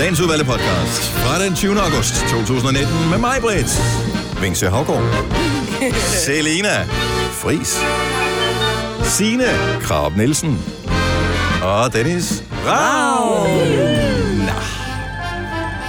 Dagens udvalgte podcast fra den 20. august 2019 med mig, Britt. Vingsø Havgård. Selina Fris. Signe Krab Nielsen. Og Dennis Rav. Nå.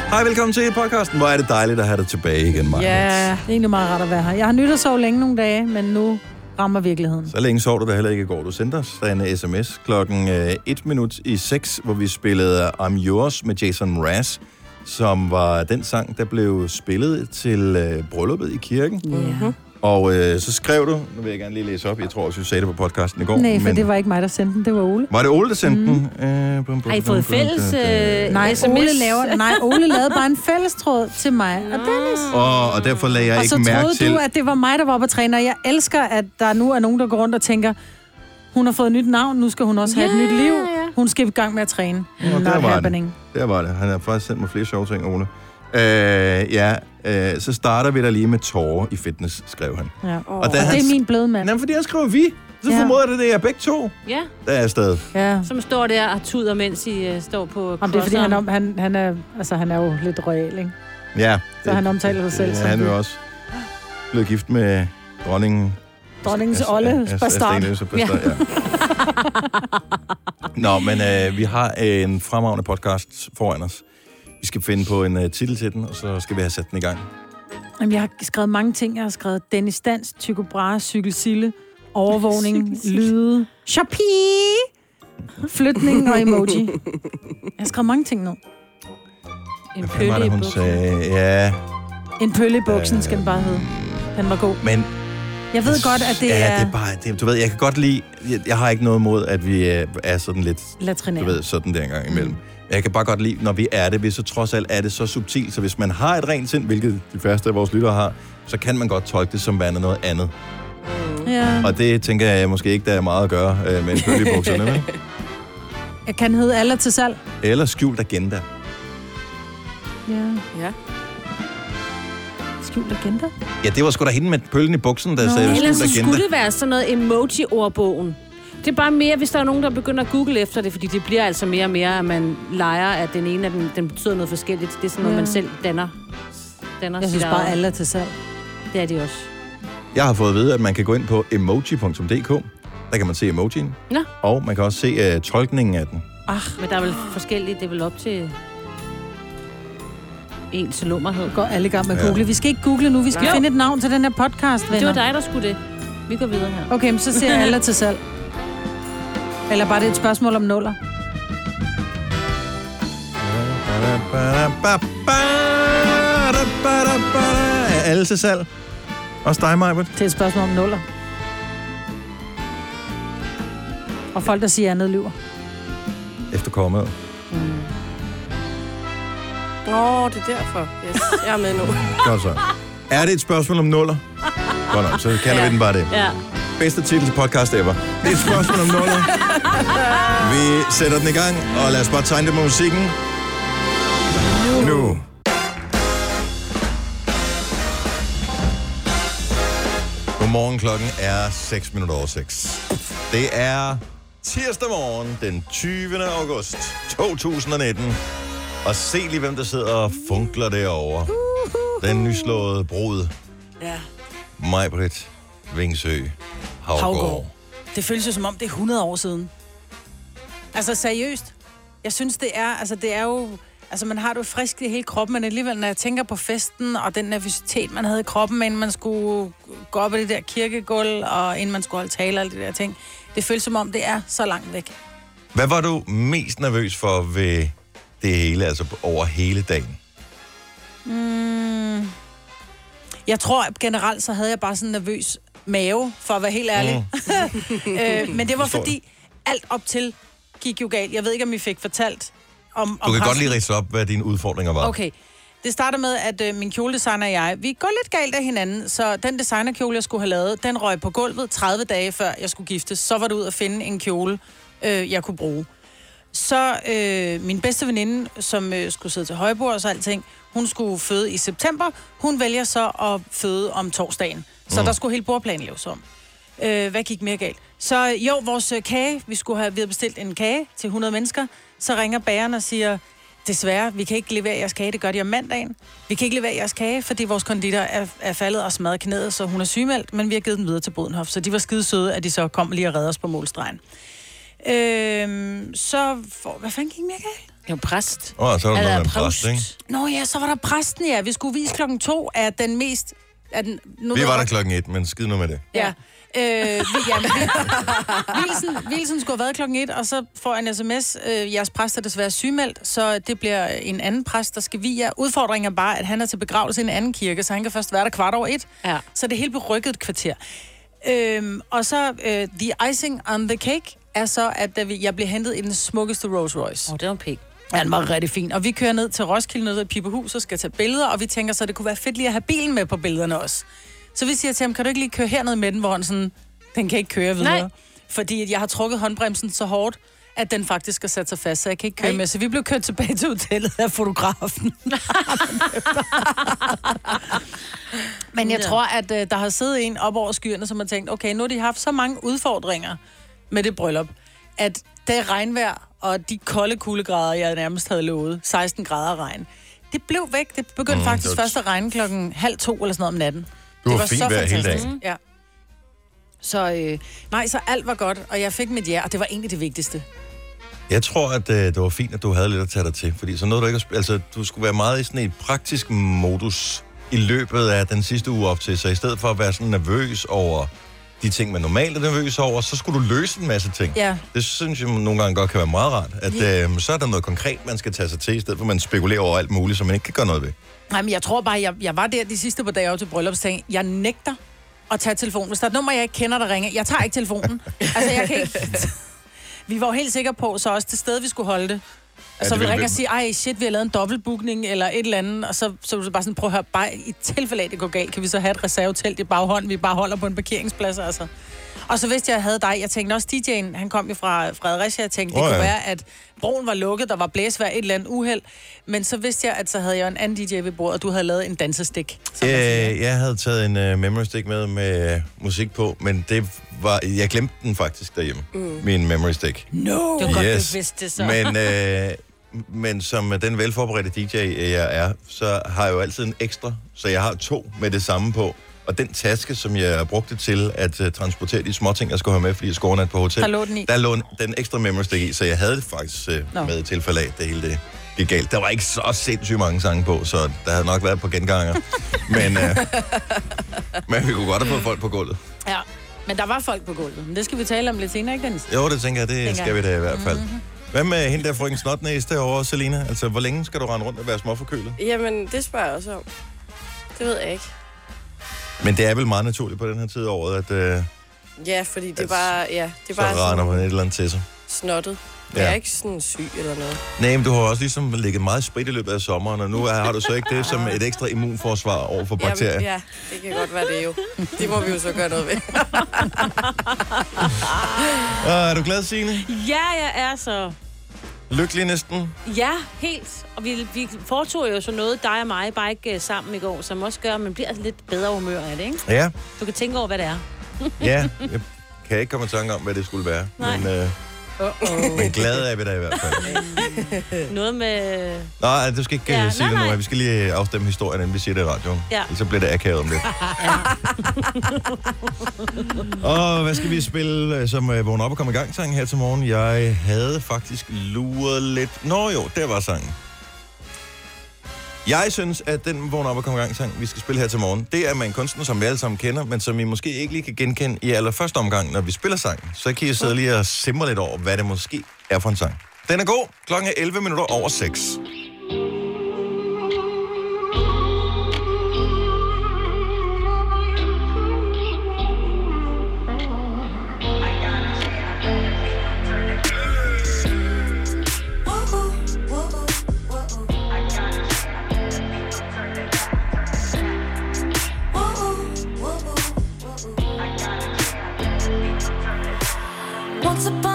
Hej, velkommen til podcasten. Hvor er det dejligt at have dig tilbage igen, Maja. Ja, det er egentlig meget rart at være her. Jeg har nyt at sove længe nogle dage, men nu rammer virkeligheden. Så længe sov du da heller ikke i går. Du sendte os en sms klokken 1 minut i 6, hvor vi spillede I'm Yours med Jason Mraz, som var den sang, der blev spillet til øh, brylluppet i kirken. Ja. Og øh, så skrev du, nu vil jeg gerne lige læse op, jeg tror også, du sagde det på podcasten i går. Nej, for det var ikke mig, der sendte den. Det var Ole. Var det Ole, der sendte mm. den? Øh, bum, bum, Har I fået bum, fælles bum, bum. øh, Nej, sms? Ole, laver, nej, Ole lavede bare en fællestråd til mig og Dennis. Og, og derfor lagde jeg Og ikke så mærke troede til... du, at det var mig, der var på træner. Jeg elsker, at der nu er nogen, der går rundt og tænker, hun har fået et nyt navn, nu skal hun også have et Ja, nyt liv. ja. Hun skal i gang med at træne. Nå, der var det. happening. Der var det. Han har faktisk sendt mig flere sjove ting, Ole. Øh, ja, øh, så starter vi da lige med tårer i fitness, skrev han. Ja. Og Og da det han... er min bløde mand. Jamen, fordi jeg skriver vi. Så Ja. formoder det det er begge to, Ja, der er afsted. Ja. som står der og tuder, mens I uh, står på Om det er, fordi han, om, han, han, er, altså, han er jo lidt royal, ikke? Ja. Så han omtaler sig selv Ja, som han er det. jo også blevet gift med dronningen... Dronningens Olle Bastard. Bastard, ja. Nå, men øh, vi har en fremragende podcast foran os. Vi skal finde på en øh, titel til den, og så skal vi have sat den i gang. Jamen, jeg har skrevet mange ting. Jeg har skrevet Dennis Dans, Tycho Brahe, Cykel Sille, overvågning, lyde, Shopee, flytning og emoji. Jeg har skrevet mange ting nu. En Hvad var pølle det, hun buksen. sagde? Ja, En pølle i buksen skal den bare hedde. Den var god. men... Jeg ved godt, at det ja, er det er bare... Det, du ved, jeg kan godt lide... Jeg, jeg har ikke noget imod, at vi øh, er sådan lidt... Du latrinær. ved, sådan der engang imellem. Men Jeg kan bare godt lide, når vi er det, hvis så trods alt er det så subtilt, så hvis man har et rent sind, hvilket de færreste af vores lyttere har, så kan man godt tolke det som værende noget andet. Ja. Og det tænker jeg måske ikke, der er meget at gøre øh, med en pøl i bukserne, vel? Jeg kan hedde Aller til salg. Eller skjult agenda. Ja. Ja. Skjult agenda. Ja, det var sgu da hende med pøllen i buksen, der Nå. sagde Ellers skjult så agenda. skulle det være sådan noget emoji-ordbogen. Det er bare mere, hvis der er nogen, der begynder at google efter det, fordi det bliver altså mere og mere, at man leger, at den ene af den, den betyder noget forskelligt. Det er sådan noget, Ja. man selv danner. danner Jeg synes bare, eget. Aller til salg. Det er det også. Jeg har fået at vide, at man kan gå ind på emoji.dk. Der kan man se emojien. Nå. Og man kan også se uh, tolkningen af den. Men der er vel forskellige, det er vel op til ens lummerhed. Går alle i gang med at Ja. google. Vi skal ikke google nu. Vi skal Jo. finde et navn til den her podcast, venner. Det var dig, der skulle det. Vi går videre her. Okay, men så ser jeg Aller til salg. Eller bare det er et spørgsmål om nuller. Er alle til salg? Også dig, Majbert? Det er et spørgsmål om nuller. Og folk, der siger andet, lyver. Efter kommet. Åh, oh, det er derfor. Yes, jeg er med nu. Godt så. Er det et spørgsmål om nuller? Godt nok, så kalder vi den bare det. Ja. Bedste titel til podcast ever. Det er et spørgsmål om nuller. Vi sætter den i gang, og lad os bare tegne det med musikken. Nu. Godmorgen, klokken er 6 minutter over 6. Det er tirsdag morgen, den 20. august 2019. Og se lige, hvem der sidder og funkler derovre. Den nyslåede brud, Ja. Majbrit Vingsø Havgård. Haugaard. Det føles jo som om, det er 100 år siden. Altså seriøst. Jeg synes, det er, altså det er jo... Altså, man har det jo frisk i hele kroppen, men alligevel, når jeg tænker på festen og den nervøsitet, man havde i kroppen, inden man skulle gå op ad det der kirkegulv, og inden man skulle holde tale og alle de der ting, det føles som om, det er så langt væk. Hvad var du mest nervøs for ved det hele, altså over hele dagen? Mm. Jeg tror at generelt, så havde jeg bare sådan en nervøs mave, for at være helt ærlig. Mm. øh, men det var fordi, alt op til gik jo galt. Jeg ved ikke, om I fik fortalt om, om Du kan godt lige ridse op, hvad dine udfordringer var. Okay. Det starter med, at øh, min kjoledesigner og jeg, vi går lidt galt af hinanden, så den designerkjole, jeg skulle have lavet, den røg på gulvet 30 dage før jeg skulle giftes. Så var det ud at finde en kjole, øh, jeg kunne bruge. Så øh, min bedste veninde, som øh, skulle sidde til højbord og så alting, hun skulle føde i september. Hun vælger så at føde om torsdagen. Så mm. der skulle hele bordplanen laves om. Øh, hvad gik mere galt? Så jo, vores øh, kage, vi skulle have vi havde bestilt en kage til 100 mennesker. Så ringer bageren og siger, desværre, vi kan ikke levere jeres kage, det gør de om mandagen. Vi kan ikke levere jeres kage, fordi vores konditor er, er faldet og smadret knæet, så hun er sygemeldt, men vi har givet den videre til Bodenhof, så de var skide søde, at de så kom lige og redde os på målstregen. Øhm, så, for, hvad fanden gik mere galt? Det jo præst. Åh, så er der noget præst. ikke? Nå ja, så var der præsten, ja. Vi skulle vise klokken to af den mest... Af den, nu Vi var der klokken et, men skid nu med det. Ja. Øh, vi, men, Vilsen, Vilsen skulle have været klokken et, og så får jeg en sms. Øh, jeres præst er desværre sygemeldt, så det bliver en anden præst, der skal vi jer. Udfordringen er bare, at han er til begravelse i en anden kirke, så han kan først være der kvart over et. Ja. Så det er helt berykket et kvarter. Øhm, og så øh, the icing on the cake er så, at da vi, jeg bliver hentet i den smukkeste Rolls Royce. Åh, oh, det var en. Ja, den var rigtig fin. Og vi kører ned til Roskilde, ned til Pibehus, og skal tage billeder, og vi tænker så, at det kunne være fedt lige at have bilen med på billederne også. Så vi siger til ham, kan du ikke lige køre herned med den, hvor han sådan, den kan ikke køre videre. Nej. Fordi at jeg har trukket håndbremsen så hårdt, at den faktisk skal sætte sig fast, så jeg kan ikke køre Ej. med. Så vi blev kørt tilbage til hotellet af fotografen. Men jeg Ja. tror, at øh, der har siddet en op over skyerne, som har tænkt, okay, nu har de haft så mange udfordringer med det bryllup, at det regnvejr og de kolde kuldegrader, jeg nærmest havde lovet, 16 grader regn, det blev væk. Det begyndte Mm, mm, faktisk det var- først at regne klokken halv to eller sådan noget om natten. Det var fint vejr hele dagen. Ja. Så øh, nej, så alt var godt, og jeg fik mit ja, og det var egentlig det vigtigste. Jeg tror, at øh, det var fint, at du havde lidt at tage dig til, fordi så nåede du ikke at altså, du skulle være meget i sådan et praktisk modus i løbet af den sidste uge op til, så i stedet for at være sådan nervøs over de ting, man normalt er nervøs over, så skulle du løse en masse ting. Ja. Det synes jeg nogle gange godt kan være meget rart, at øh, så er der noget konkret, man skal tage sig til, i stedet for at man spekulerer over alt muligt, som man ikke kan gøre noget ved. Nej, men jeg tror bare, jeg, jeg var der de sidste par dage op til bryllupsdagen. Jeg nægter at tage telefonen. Hvis der er et nummer, jeg ikke kender, der ringer, jeg tager ikke telefonen. altså, jeg kan ikke... Vi var jo helt sikre på, så også det sted, vi skulle holde det. Og så vil ringe og sige, ej shit, vi har lavet en dobbeltbookning eller et eller andet. Og så, så var det bare sådan, prøv at høre, bare i tilfælde af, det går galt, kan vi så have et reservetelt i baghånden, vi bare holder på en parkeringsplads, altså. Og så vidste jeg, at jeg havde dig. Jeg tænkte også, DJ'en, han kom jo fra Fredericia. Jeg tænkte, det oh, ja. kunne være, at broen var lukket, der var blæsvær, et eller andet uheld. Men så vidste jeg, at så havde jeg en anden DJ ved bordet, og du havde lavet en dansestik. Øh, jeg havde taget en uh, memory stick med med uh, musik på, men det var, jeg glemte den faktisk derhjemme, mm. min memory stick. No! Det var godt, du vidste det så. Men, øh, men som den velforberedte DJ, jeg er, så har jeg jo altid en ekstra, så jeg har to med det samme på. Og den taske, som jeg brugte til at uh, transportere de små ting, jeg skulle have med, fordi jeg skulle overnatte på hotel, Der lå den i. der lå en- den ekstra memory stick i, så jeg havde det faktisk uh, Nå. med i tilfælde af, at det hele det gik galt. Der var ikke så sindssygt mange sange på, så der havde nok været på genganger. men, uh, men vi kunne godt have fået folk på gulvet. Ja, men der var folk på gulvet. Men det skal vi tale om lidt senere, ikke Dennis? Jo, det tænker jeg, det Dengang. skal vi da i hvert fald. Hvad med hende der frøken Snotnæs derovre, Selina? Altså, hvor længe skal du rende rundt og være småforkølet? Jamen, det spørger jeg også om. Det ved jeg ikke. Men det er vel meget naturligt på den her tid af året, at øh, Ja, fordi det er bare, ja, det er så bare render man et sådan eller andet til sig. snottet. Jeg Ja. er ikke sådan syg eller noget. Nej, men du har også ligesom ligget meget sprit i løbet af sommeren, og nu har du så ikke det som et ekstra immunforsvar over for bakterier. Jamen, ja, det kan godt være det jo. Det må vi jo så gøre noget ved. Og er du glad, Signe? Ja, jeg er så... Lykkelig næsten? Ja, helt. Og vi, vi foretog jo så noget, dig og mig, bare ikke øh, sammen i går, som også gør, at man bliver lidt bedre humør af det, ikke? Ja, Du kan tænke over, hvad det er. ja. Jeg kan ikke komme i tanke om, hvad det skulle være. Nej. Men, øh, Uh-oh. men glad er vi da i hvert fald. Noget med... Nej, du skal ikke Ja, ja, sige nej, det nu. nej. Vi skal lige afstemme historien, inden vi siger det i radioen. Ja. Så bliver det akavet om det. Og hvad skal vi spille øh, som uh, vågner op og komme i gang sang her til morgen? Jeg havde faktisk luret lidt... Nå jo, der var sangen. Jeg synes, at den vågn op og kom i gang sang, vi skal spille her til morgen, det er med en kunstner, som vi alle sammen kender, men som I måske ikke lige kan genkende i allerførste omgang, når vi spiller sangen. Så kan I sidde lige og simre lidt over, hvad det måske er for en sang. Den er god. Klokken er 11 minutter over 6. Once upon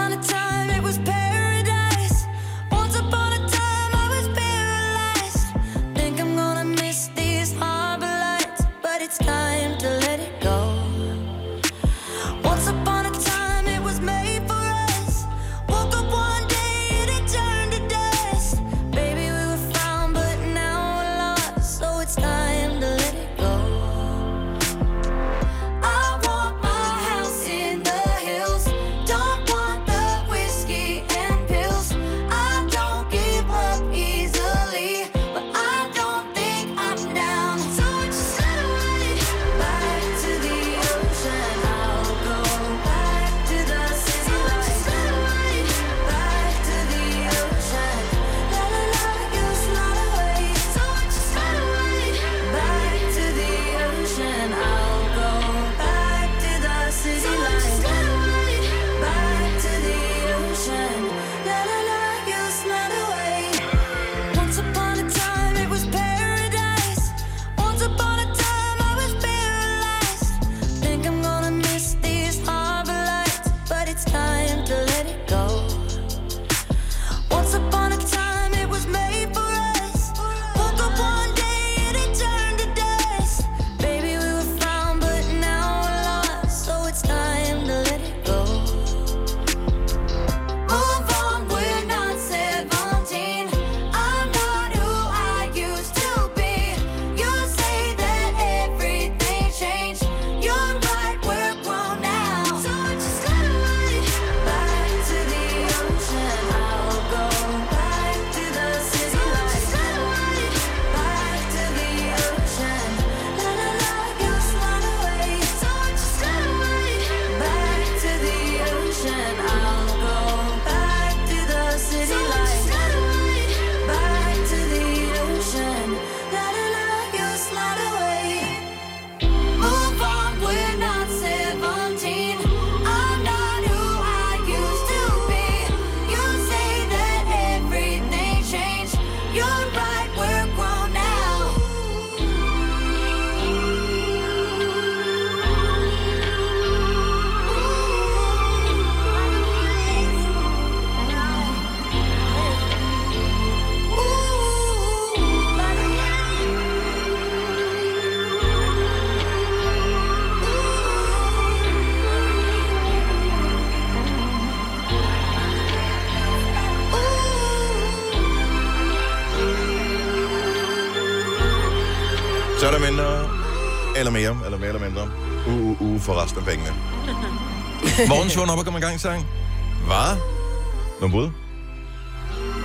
for resten af pengene. Morgens vågn op og kom i gang, sang. Hvad? Nogle bud?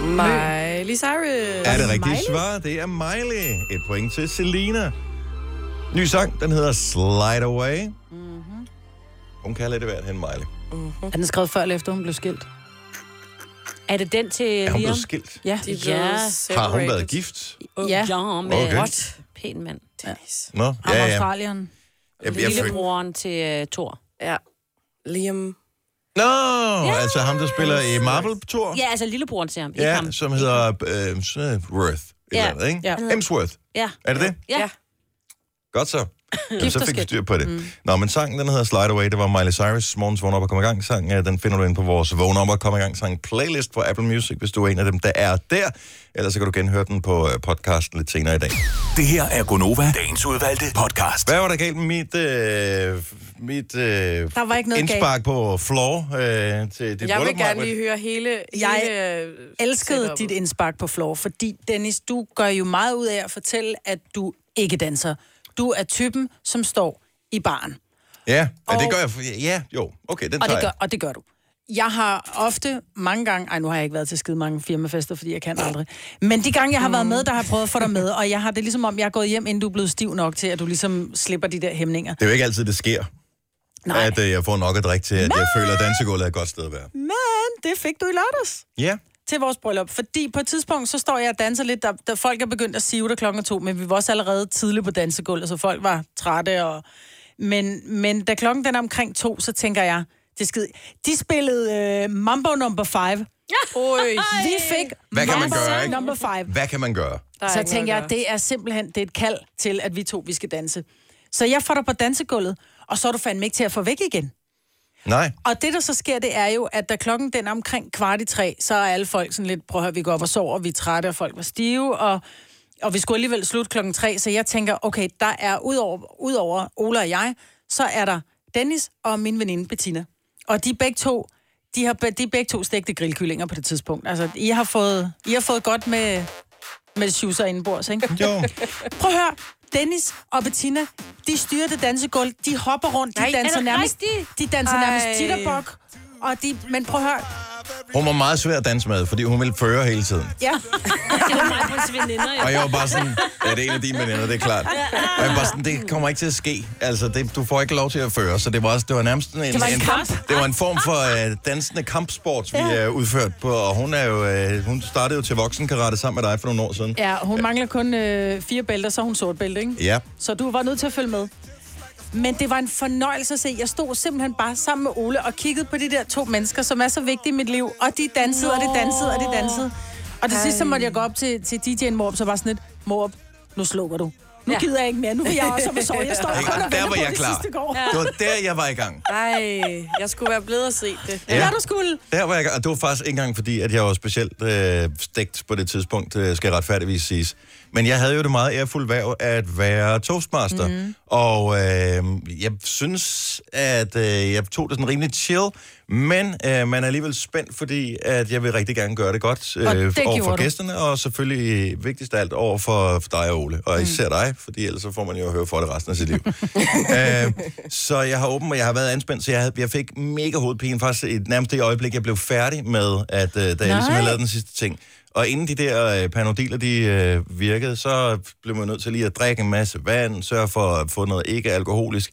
Miley Cyrus. Er det rigtige svar? Det er Miley. Et point til Selina. Ny sang, den hedder Slide Away. Mm-hmm. Hun kan lidt af hvert hen, Miley. Er den skrevet før eller efter, hun blev skilt? Er det den til Er hun Liam? blevet skilt? Ja. De Ja. Har hun været gift? Ja. Ja, med Okay. okay. pæn mand. Dennis. Nå, Ham ja, ja. Australien. Jeg, jeg føl- Lillebroren til uh, Thor. Ja. Liam. Nå, altså ham, der spiller i Marvel-tur. Ja, altså lillebroren til ham. Ja, ham. som hedder øh, Worth. Ja. eller andet, ikke? Ja. Hemsworth. Ja. Er det det? Ja. Ja. Godt så. Jamen, så fik vi skilt. styr på det. Mm. Nå, men sangen, den hedder Slide Away. Det var Miley Cyrus, morgens vågn op og kom i gang sang. Øh, Den finder du ind på vores vågn op og kom i gang sang playlist på Apple Music, hvis du er en af dem, der er der. Ellers så kan du genhøre den på øh, podcasten lidt senere i dag. Det her er Gonova, dagens udvalgte podcast. Hvad var der galt med mit, øh, mit øh, Der var ikke noget indspark på floor øh, til dit Jeg vil gerne lige høre hele, Jeg hele øh, elskede setupet. dit indspark på floor, fordi Dennis, du gør jo meget ud af at fortælle, at du ikke danser. Du er typen, som står i baren. Ja, og det Og- gør jeg. for- Ja, jo. Okay, den Og tager det, gør, jeg. og det gør du. Jeg har ofte, mange gange, ej nu har jeg ikke været til skide mange firmafester, fordi jeg kan aldrig. Men de gange, jeg har været med, der har jeg prøvet at få dig med, og jeg har det ligesom om, jeg er gået hjem, inden du er blevet stiv nok til, at du ligesom slipper de der hæmninger. Det er jo ikke altid, det sker, Nej, at øh, jeg får nok at drikke til, at jeg føler, at dansegulvet er et godt sted at være. men det fik du i lørdags Ja. Til vores bryllup. Fordi på et tidspunkt, så står jeg og danser lidt, der, der folk er begyndt at sive der klokken to, men vi var også allerede tidligt på dansegulvet, så folk var trætte. Og... Men, men da klokken den er omkring to, så tænker jeg, det skide... De spillede øh, Mambo Number 5. Oj, Vi fik Hvad kan man Mambo gøre, ikke? Number 5. Hvad kan man gøre? Så tænker jeg, det er simpelthen det er et kald til, at vi to vi skal danse. Så jeg får dig på dansegulvet, og så er du fandme ikke til at få væk igen. Nej. Og det, der så sker, det er jo, at da klokken den er omkring kvart i tre, så er alle folk sådan lidt, prøv at høre, vi går op og sover, vi er trætte, og folk var stive, og, og vi skulle alligevel slutte klokken tre, så jeg tænker, okay, der er udover, udover Ola og jeg, så er der Dennis og min veninde Bettina. Og de begge to, de har, de begge to stegte grillkyllinger på det tidspunkt. Altså, I har fået, I har fået godt med, med shoeser indenbords, ikke? Jo. Prøv at høre, Dennis og Bettina, de styrer det dansegulv, de hopper rundt, de Nej, er danser nærmest, rigtigt? de danser nærmest titterbok, og de, men prøv at høre, Hun var meget svær at danse med, fordi hun ville føre hele tiden. ja, Det var mig på veninder, jo. Og jeg var bare sådan, ja, det er en af dine veninder, det er klart. Og jeg var bare sådan, det kommer ikke til at ske. Altså, det, du får ikke lov til at føre, så det var, også, det var nærmest en, Det var en kamp. det var en form for uh, dansende kampsport, vi Ja. uh, udført på, og hun er jo, uh, hun startede jo til voksenkarate sammen med dig for nogle år siden. ja, hun mangler kun øh, fire bælter, så hun sort bælte, ikke? Ja. Så du var nødt til at følge med. Men det var en fornøjelse at se. Jeg stod simpelthen bare sammen med Ole og kiggede på de der to mennesker, som er så vigtige i mit liv. Og de dansede, og de dansede, og de dansede. Og det sidste, så måtte jeg gå op til, til DJ'en Morp, så var sådan lidt, Morp, nu slukker du. Nu Ja. gider jeg ikke mere. Nu vil jeg også op og sove. Jeg står kun og Der var på, jeg det klar. sidste går. Det var der, jeg var i gang. Ej, jeg skulle være blevet at se det. Ja, du skulle. Der var jeg, i gang, og det var faktisk ikke engang fordi, at jeg var specielt øh, stegt på det tidspunkt, øh, skal retfærdigvis siges. Men jeg havde jo det meget ærefulde værv at være toastmaster. Mm. Og øh, jeg synes, at øh, jeg tog det sådan rimelig chill, men øh, man er alligevel spændt, fordi at jeg vil rigtig gerne gøre det godt Og øh, det over for du. gæsterne, og selvfølgelig vigtigst af alt over for, for dig og Ole. Og især dig, fordi ellers så får man jo at høre for det resten af sit liv. øh, så jeg har åben, og jeg har været anspændt, så jeg, havde, jeg fik mega hovedpine faktisk i nærmest det øjeblik, jeg blev færdig med, at øh, da jeg ligesom havde lavet den sidste ting. Og inden de der øh, panodiler, de øh, virkede, så blev man nødt til lige at drikke en masse vand, sørge for at få noget ikke-alkoholisk.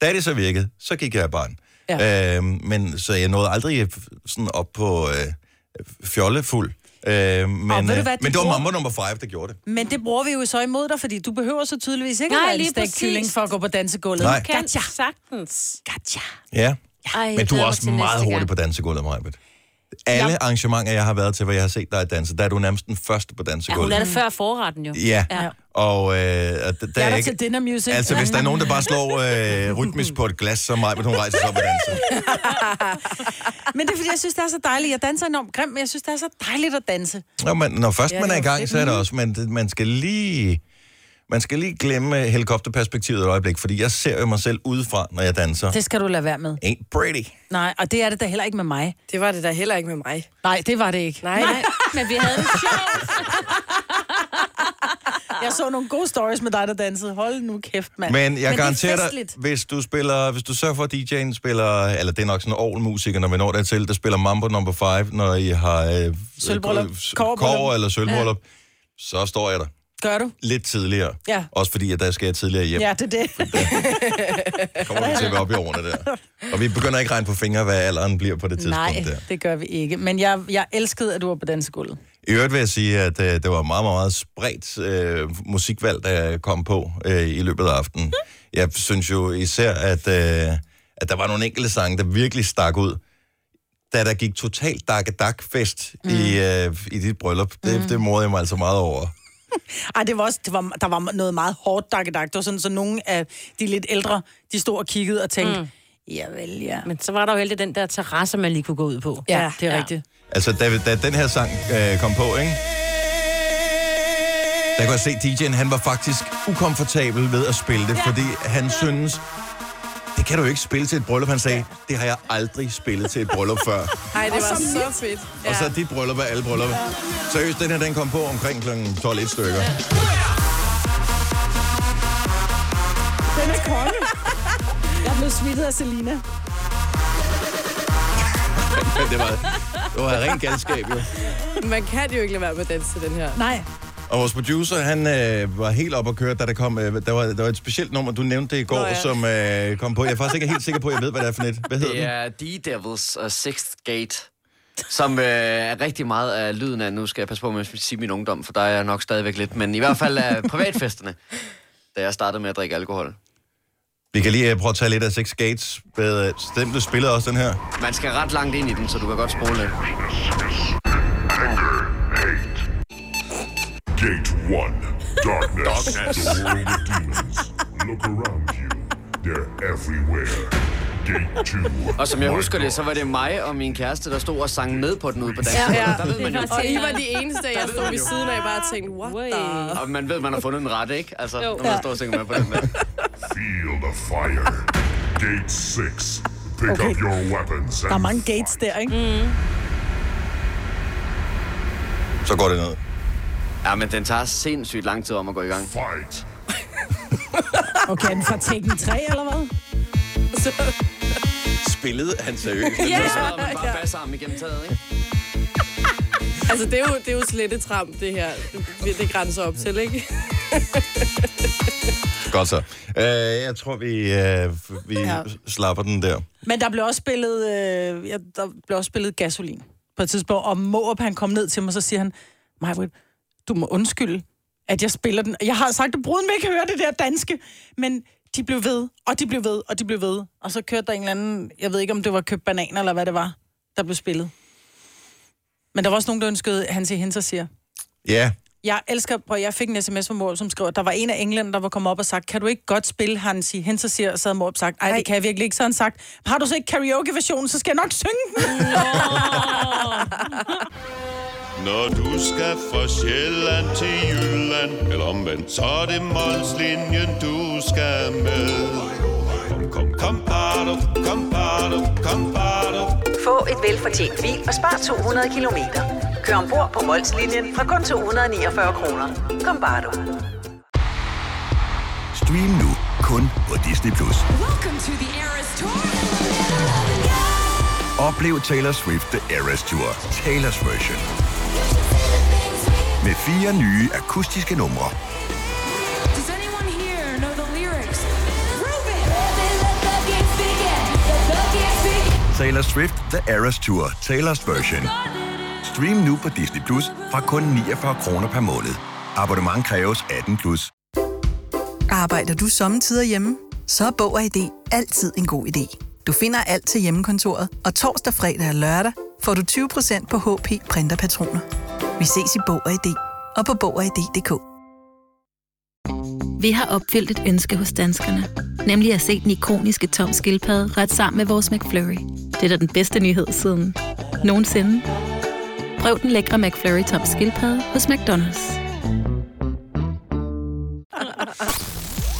Da det så virkede, så gik jeg i barn. Ja. Øh, men så jeg nåede aldrig øh, sådan op på øh, fjollefuld. Øh, men, Og ved du øh, hvad, de men det var bruger- mamma nummer 5, der gjorde det. Men det bruger vi jo så imod dig, fordi du behøver så tydeligvis ikke Nej, at være en lige kylling for at gå på dansegulvet. Nej. Kan Gotcha. sagtens. Gotcha. Ja. Ej, jeg Men du er også meget hurtig gang. på dansegulvet, Majbet. Alle Ja. arrangementer, jeg har været til, hvor jeg har set dig danse, der er du nærmest den første på Ja, hun dansegulvet. er det før forretten jo. Ja, Ja. og øh, der Jeg er er der ikke... til dinner music. Altså, hvis der er nogen, der bare slår øh, rytmisk på et glas, så mig, hun rejser sig op og danser. Men det er, fordi jeg synes, det er så dejligt. Jeg danser enormt grimt, men jeg synes, det er så dejligt at danse. Nå, men når først Ja, man er i gang, så er det også, man, man skal lige... Man skal lige glemme helikopterperspektivet et øjeblik, fordi jeg ser jo mig selv udefra, når jeg danser. Det skal du lade være med. Ain't pretty. Nej, og det er det da heller ikke med mig. Det var det da heller ikke med mig. Nej, det var det ikke. Nej. Nej, men vi havde det sjovt. Jeg så nogle gode stories med dig, der dansede. Hold nu kæft, mand. Men jeg det er garanterer dig, hvis du spiller, hvis du sørger for, at DJ'en spiller, eller det er nok sådan en all-musiker, når vi når dertil, der spiller Mambo number 5, når I har øh, Sølvbryllup. øh, kover eller sølvbryllup, ja. så står jeg der Gør du? lidt tidligere. Ja. Også fordi, at der skal jeg tidligere hjem. Ja, det er det. Kommer vi til at gå op i årene der. Og vi begynder ikke at regne på fingre, hvad alderen bliver på det tidspunkt Nej, der. det gør vi ikke. Men jeg, jeg elskede, at du var på dansegulvet. I øvrigt vil jeg sige, at øh, det var meget, meget, spredt øh, musikvalg, der kom på øh, i løbet af aftenen. Jeg synes jo især, at, øh, at der var nogle enkelte sange, der virkelig stak ud. Da der gik totalt dak-dak-fest mm. i, øh, i dit bryllup, det, mm. det morede jeg mig altså meget over. Ej, det var også, det var, der var noget meget hårdt dakkedak. Det var sådan, så nogle af de lidt ældre, de stod og kiggede og tænkte, mm. ja vel, ja. Men så var der jo heldig den der terrasse, man lige kunne gå ud på. Ja, det er ja. rigtigt. Altså, da, da den her sang øh, kom på, ikke? Der kunne jeg se, DJ'en, han var faktisk ukomfortabel ved at spille det, fordi han synes, det kan du jo ikke spille til et bryllup. Han sagde, det har jeg aldrig spillet til et bryllup før. Ej, det var så fedt. Og så er dit bryllup af alle bryllupper. Seriøst, den her, den kom på omkring kl. 12 et stykker. Den er konge. Jeg blev smittet af Selina. Det var, det var rent galskab, jo. Man kan jo ikke lade være med at danse til den her. Nej, Og vores producer, han øh, var helt op at køre, da der kom... Øh, der, var, der var et specielt nummer, du nævnte det i går, Nå, ja. som øh, kom på. Jeg er faktisk ikke helt sikker på, at jeg ved, hvad det er for et. Hvad hedder Det er The Devils og Sixth Gate, som øh, er rigtig meget af lyden af, nu skal jeg passe på med at sige min ungdom, for der er jeg nok stadigvæk lidt, men i hvert fald af privatfesterne, da jeg startede med at drikke alkohol. Vi kan lige øh, prøve at tage lidt af Six Gates. Med, Stem, du spillede også den her. Man skal ret langt ind i den, så du kan godt spole lidt. Gate 1. Darkness. The world of demons. Look around you. They're everywhere. Gate 2. Og som jeg husker det, så var det mig og min kæreste, der stod og sang med på den ude på dansen. Ja, ja. Der ved man jo. Og I var de eneste, jeg stod ved siden af, bare tænkte, what the... Og man ved, man har fundet den rette, ikke? Altså, Jo. når man står og synger med på den der. Feel the fire. Gate 6. Pick Okay. up your weapons and der er mange gates fight. der, ikke? Mm. Så går det ned. Ja, men den tager sindssygt lang tid om at gå i gang. Fight. Okay, er den fra Taken 3, eller hvad? Spillede han seriøst? Ja! Så man bare bassarm igennem taget, ikke? Altså, det er jo, det er jo slettetramp, det her. Det, det grænser op til, ikke? Godt så. Uh, jeg tror, vi, uh, vi ja. Ja. slapper den der. Men der blev også spillet, øh, ja, der blev også spillet gasolin på et tidspunkt, og Måb, han kom ned til mig, så siger han, Majbrit, du må undskylde, at jeg spiller den. Jeg har sagt, at bruden vil ikke høre det der danske, men de blev ved, og de blev ved, og de blev ved. Og så kørte der en eller anden, jeg ved ikke, om det var købt bananer, eller hvad det var, der blev spillet. Men der var også nogen, der ønskede, han siger, hen så siger. Ja, Jeg elsker, og jeg fik en sms fra Måb, som skrev, der var en af englænderne, der var kommet op og sagt, kan du ikke godt spille, han siger, hen så siger, og så havde Måb sagt, ej, det kan jeg virkelig ikke, så han sagt, har du så ikke karaoke-versionen, så skal jeg nok synge den. Når du skal fra Sjælland til Jylland Eller omvendt, så er det Molslinjen, du skal med Kom, kom, kom, bado, kom, bado, kom, bado. Få et velfortjent bil og spar 200 kilometer. Kør ombord på Molslinjen fra kun 249 kroner. Kom bare du. Stream nu kun på Disney+. Plus. Oplev Taylor Swift The Eras Tour, Taylor's version. Med fire nye akustiske numre. Taylor Swift The Eras Tour, Taylor's version. Stream nu på Disney Plus fra kun 49 kroner per måned. Abonnement kræves 18 plus. Arbejder du sommetider hjemme? Så er Bog og ID altid en god idé. Du finder alt til hjemmekontoret, og torsdag, fredag og lørdag får du 20% på HP printerpatroner. Vi ses i Bog og ID og på Bog og ID.dk. Vi har opfyldt et ønske hos danskerne. Nemlig at se den ikoniske tom skildpadde ret sammen med vores McFlurry. Det er da den bedste nyhed siden nogensinde. Prøv den lækre McFlurry tom skildpadde hos McDonald's.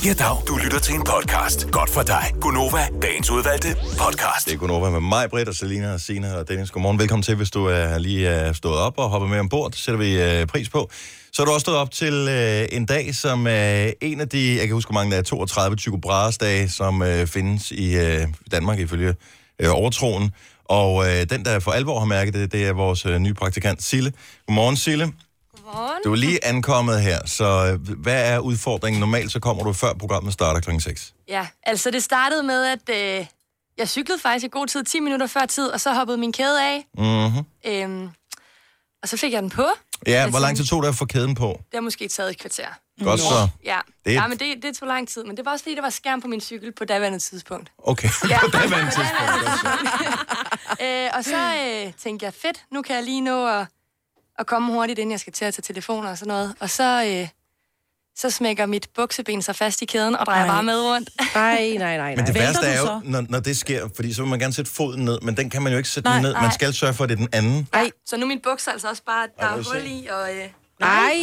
Ja, dag. Du lytter til en podcast. Godt for dig. Gunova, dagens udvalgte podcast. Det er Gunova med mig, Britt og Selina og Sina og Dennis. Godmorgen. Velkommen til, hvis du er lige er stået op og hopper med ombord. Det sætter vi øh, pris på. Så er du også stået op til øh, en dag, som er en af de, jeg kan huske, hvor mange der er, 32 Tycho Brahes dage, som øh, findes i øh, Danmark ifølge øh, overtroen. Og øh, den, der for alvor har mærket det, det er vores øh, nye praktikant, Sille. Godmorgen, Sille. Godmorgen. Du er lige ankommet her, så øh, hvad er udfordringen? Normalt så kommer du før programmet starter kl. 6. Ja, altså det startede med, at øh, jeg cyklede faktisk i god tid, 10 minutter før tid, og så hoppede min kæde af. Mm-hmm. Øhm, og så fik jeg den på. Ja, hvor lang tid tog det at få kæden på? Det har måske taget et kvarter. Godt så. Ja, Det er- ja men det, det tog lang tid. Men det var også fordi, der var skærm på min cykel på daværende tidspunkt. Okay, Ja. på daværende tidspunkt. øh, og så øh, tænkte jeg, fedt, nu kan jeg lige nå at, at komme hurtigt, inden jeg skal til at tage telefoner og sådan noget. Og så, øh, så smækker mit bukseben sig fast i kæden og drejer Ej. bare med rundt. Nej, nej, nej, Men det værste er jo, når, når det sker, fordi så vil man gerne sætte foden ned, men den kan man jo ikke sætte Nej, ned. Man nej. skal sørge for, at det er den anden. Nej. Så nu er min bukser altså også bare, der er hul i, og... Øh, Nej,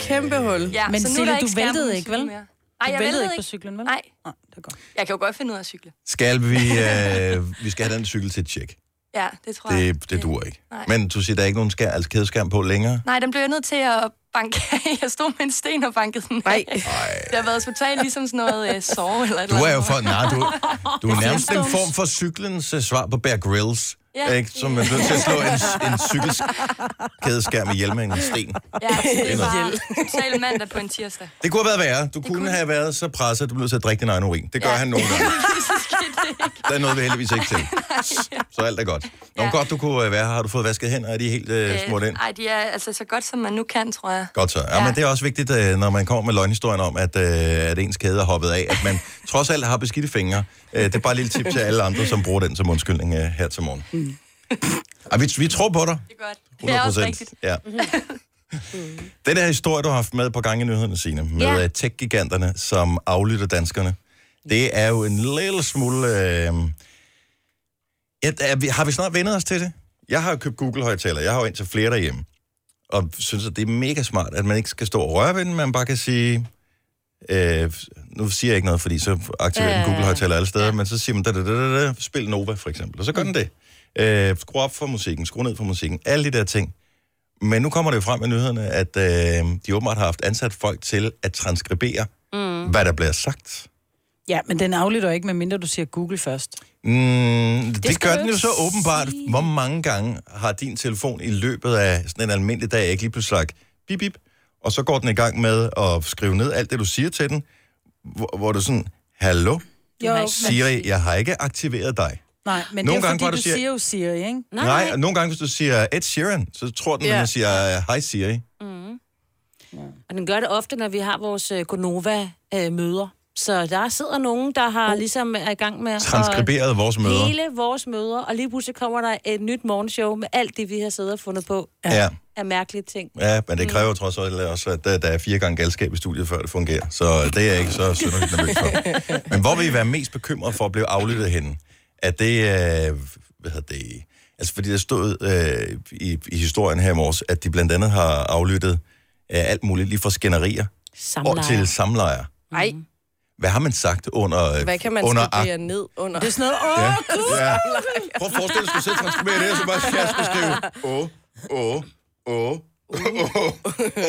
kæmpe hul. Ja, Men så nu er Sille, du væltede ikke, vel? mere. Nej, jeg væltede ikke på cyklen, vel? Nej. Ah, det er godt. Jeg kan jo godt finde ud af at cykle. Skal vi, øh, vi skal have den cykel til et tjek. Ja, det tror jeg. Det, det duer ikke. Nej. Men du siger, der er ikke nogen skær, altså kædeskærm på længere? Nej, den blev jeg nødt til at banke af. Jeg stod med en sten og bankede den Nej. Det har været totalt ligesom sådan noget øh, sove eller et Du er jo for, nej, du, du er Det nærmest en form for cyklens uh, svar på Bear Grylls. Ja. Ikke? Som er nødt til at slå en, en cykelkædeskærm ihjel med en sten. Ja, det var totalt mandag på en tirsdag. Det kunne have været værre. Du kunne have været så presset, at du blev nødt til at drikke din egen urin. Det gør Ja. han nogle gange. Der er noget, vi heldigvis ikke til. Så alt er godt. Nå, Ja. godt, du kunne øh, være her. Har du fået vasket hænder? Er de helt øh, smurt ind? Nej, de er altså så godt, som man nu kan, tror jeg. Godt så. Ja, ja. men det er også vigtigt, øh, når man kommer med løgnhistorien om, at, øh, at ens kæde er hoppet af, at man trods alt har beskidte fingre. Øh, det er bare et lille tip til alle andre, som bruger den som undskyldning øh, her til morgen. Mm. Og vi, vi tror på dig. Det er godt. Det er også rigtigt. Ja. Den her historie, du har haft med på gang i nyhederne, Signe, med ja. tech-giganterne, som aflytter danskerne, det er jo en lille smule... Øh... Ja, er vi, har vi snart vendet os til det? Jeg har jo købt Google-højtaler. Jeg har jo indtil flere derhjemme. Og synes, at det er mega smart, at man ikke skal stå og røre ved den, man bare kan sige... Øh, nu siger jeg ikke noget, fordi så aktiverer den. Google-højtaler alle steder, men så siger man, da, da, da, da, da, spil Nova for eksempel, og så gør den det. Øh, skru op for musikken, skru ned for musikken, alle de der ting. Men nu kommer det jo frem i nyhederne, at øh, de åbenbart har haft ansat folk til at transkribere, mm. hvad der bliver sagt. Ja, men den aflytter ikke, medmindre du siger Google først. Mm, det, det gør den jo så åbenbart. Hvor mange gange har din telefon i løbet af sådan en almindelig dag ikke lige pludselig sagt bip, bip, og så går den i gang med at skrive ned alt det, du siger til den, hvor, hvor du sådan, hallo, Jo, Siri, jeg har ikke aktiveret dig. Nej, men Nogle det er gange, fordi, du, du siger- siger jo Siri, ikke? Nej, Nej, og nogle gange, hvis du siger Ed Sheeran, så tror den, at Ja. man siger, hej Siri. Og den gør det ofte, når vi har vores øh, Gonova-møder. Så der sidder nogen, der har ligesom er i gang med Transkriberet vores møder. Hele vores møder, og lige pludselig kommer der et nyt morgenshow med alt det, vi har siddet og fundet på Ja. af mærkelige ting. Ja, men det kræver mm. trods alt også, at der, er fire gange galskab i studiet, før det fungerer. Så det er jeg ikke så synderligt nervøs for. Men hvor vil I være mest bekymret for at blive aflyttet henne? Er det, øh, hvad hedder det, altså fordi der stod øh, i, i historien her i morges, at de blandt andet har aflyttet øh, alt muligt, lige fra skænderier Samlejer. og til samlejer. Nej, Hvad har man sagt under... hvad kan man under skrive ned under? Det er sådan noget, åh, Ja. gud! Ja. Prøv at forestille dig, at du og transkribere det, og så bare jeg skulle skrive, åh, åh, åh, åh,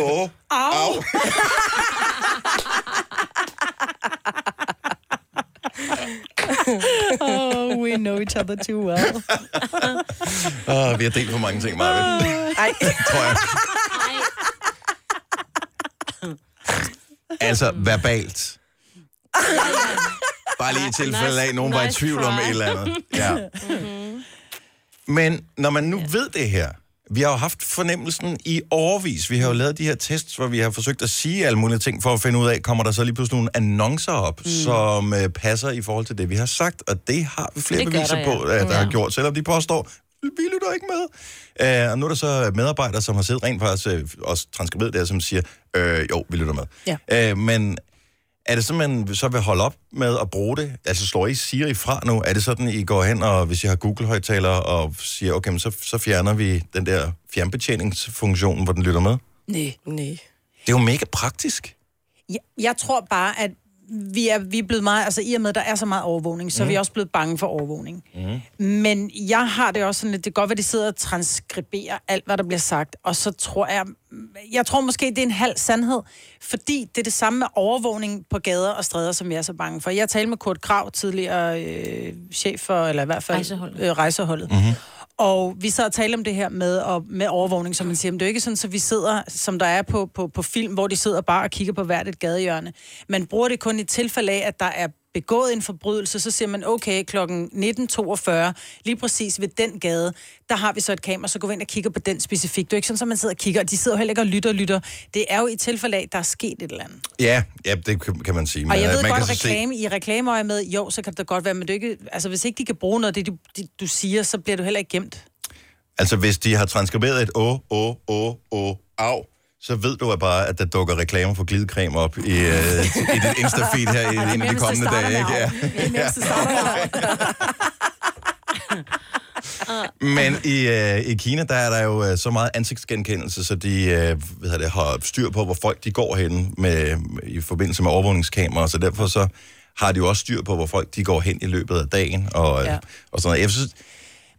åh, Au. oh, we know each other too well. Åh, vi har delt for mange ting, Marvind. Nej. Tror jeg. Altså, verbalt. Bare lige i tilfælde af, at nogen var i Nice tvivl om et eller andet. Ja. Men når man nu ved det her, vi har jo haft fornemmelsen i overvis. Vi har jo lavet de her tests, hvor vi har forsøgt at sige alle mulige ting, for at finde ud af, kommer der så lige pludselig nogle annoncer op, mm. som øh, passer i forhold til det, vi har sagt. Og det har vi flere Det beviser der, ja. på, at der Ja. har gjort, selvom de påstår, vi lytter ikke med. Uh, og nu er der så medarbejdere, som har siddet rent faktisk uh, også transkriberet der, som siger, øh, jo, vi lytter med. Ja. Uh, men er det sådan, man så vil holde op med at bruge det? Altså slår I Siri fra nu? Er det sådan, I går hen, og hvis I har Google-højtalere, og siger, okay, men så, så fjerner vi den der fjernbetjeningsfunktion, hvor den lytter med? Nej. Nej. Det er jo mega praktisk. Jeg, jeg tror bare, at vi er, vi er blevet meget, altså i og med, at der er så meget overvågning, så mm. er vi også blevet bange for overvågning. Mm. Men jeg har det også sådan lidt, det kan godt være, at de sidder og transkriberer alt, hvad der bliver sagt, og så tror jeg, jeg tror måske, det er en halv sandhed, fordi det er det samme med overvågning på gader og stræder, som jeg er så bange for. Jeg talte med Kurt Krav, tidligere øh, chef for, eller i hvert fald Rejseholdet. Øh, rejseholdet. Mm-hmm. Og vi sad og talte om det her med, og, med overvågning, som man siger. Men det er jo ikke sådan, at vi sidder, som der er på, på, på film, hvor de sidder bare og kigger på hvert et gadehjørne. Man bruger det kun i tilfælde af, at der er begået en forbrydelse, så siger man, okay, klokken 19.42, lige præcis ved den gade, der har vi så et kamera, så går vi ind og kigger på den specifikt. Det er jo ikke sådan, at man sidder og kigger, og de sidder heller ikke og lytter og lytter. Det er jo i tilfælde af, at der er sket et eller andet. Ja, ja, det kan man sige. Og jeg øh, ved man godt, kan så se- reklame, i reklameøje med, jo, så kan det godt være, men det ikke, altså, hvis ikke de kan bruge noget af det, du, de, du siger, så bliver du heller ikke gemt. Altså, hvis de har transkriberet et å, å, å, å, au, så ved du bare, at der dukker reklamer for glidecreme op i, øh, i dit Insta-feed her i en af de kommende dage. Ikke? Ja. Men i, øh, i Kina, der er der jo øh, så meget ansigtsgenkendelse, så de øh, hvad hedder det, har styr på, hvor folk de går hen med, i forbindelse med overvågningskameraer, så derfor så har de jo også styr på, hvor folk de går hen i løbet af dagen, og. Ja. og sådan noget. Jeg synes,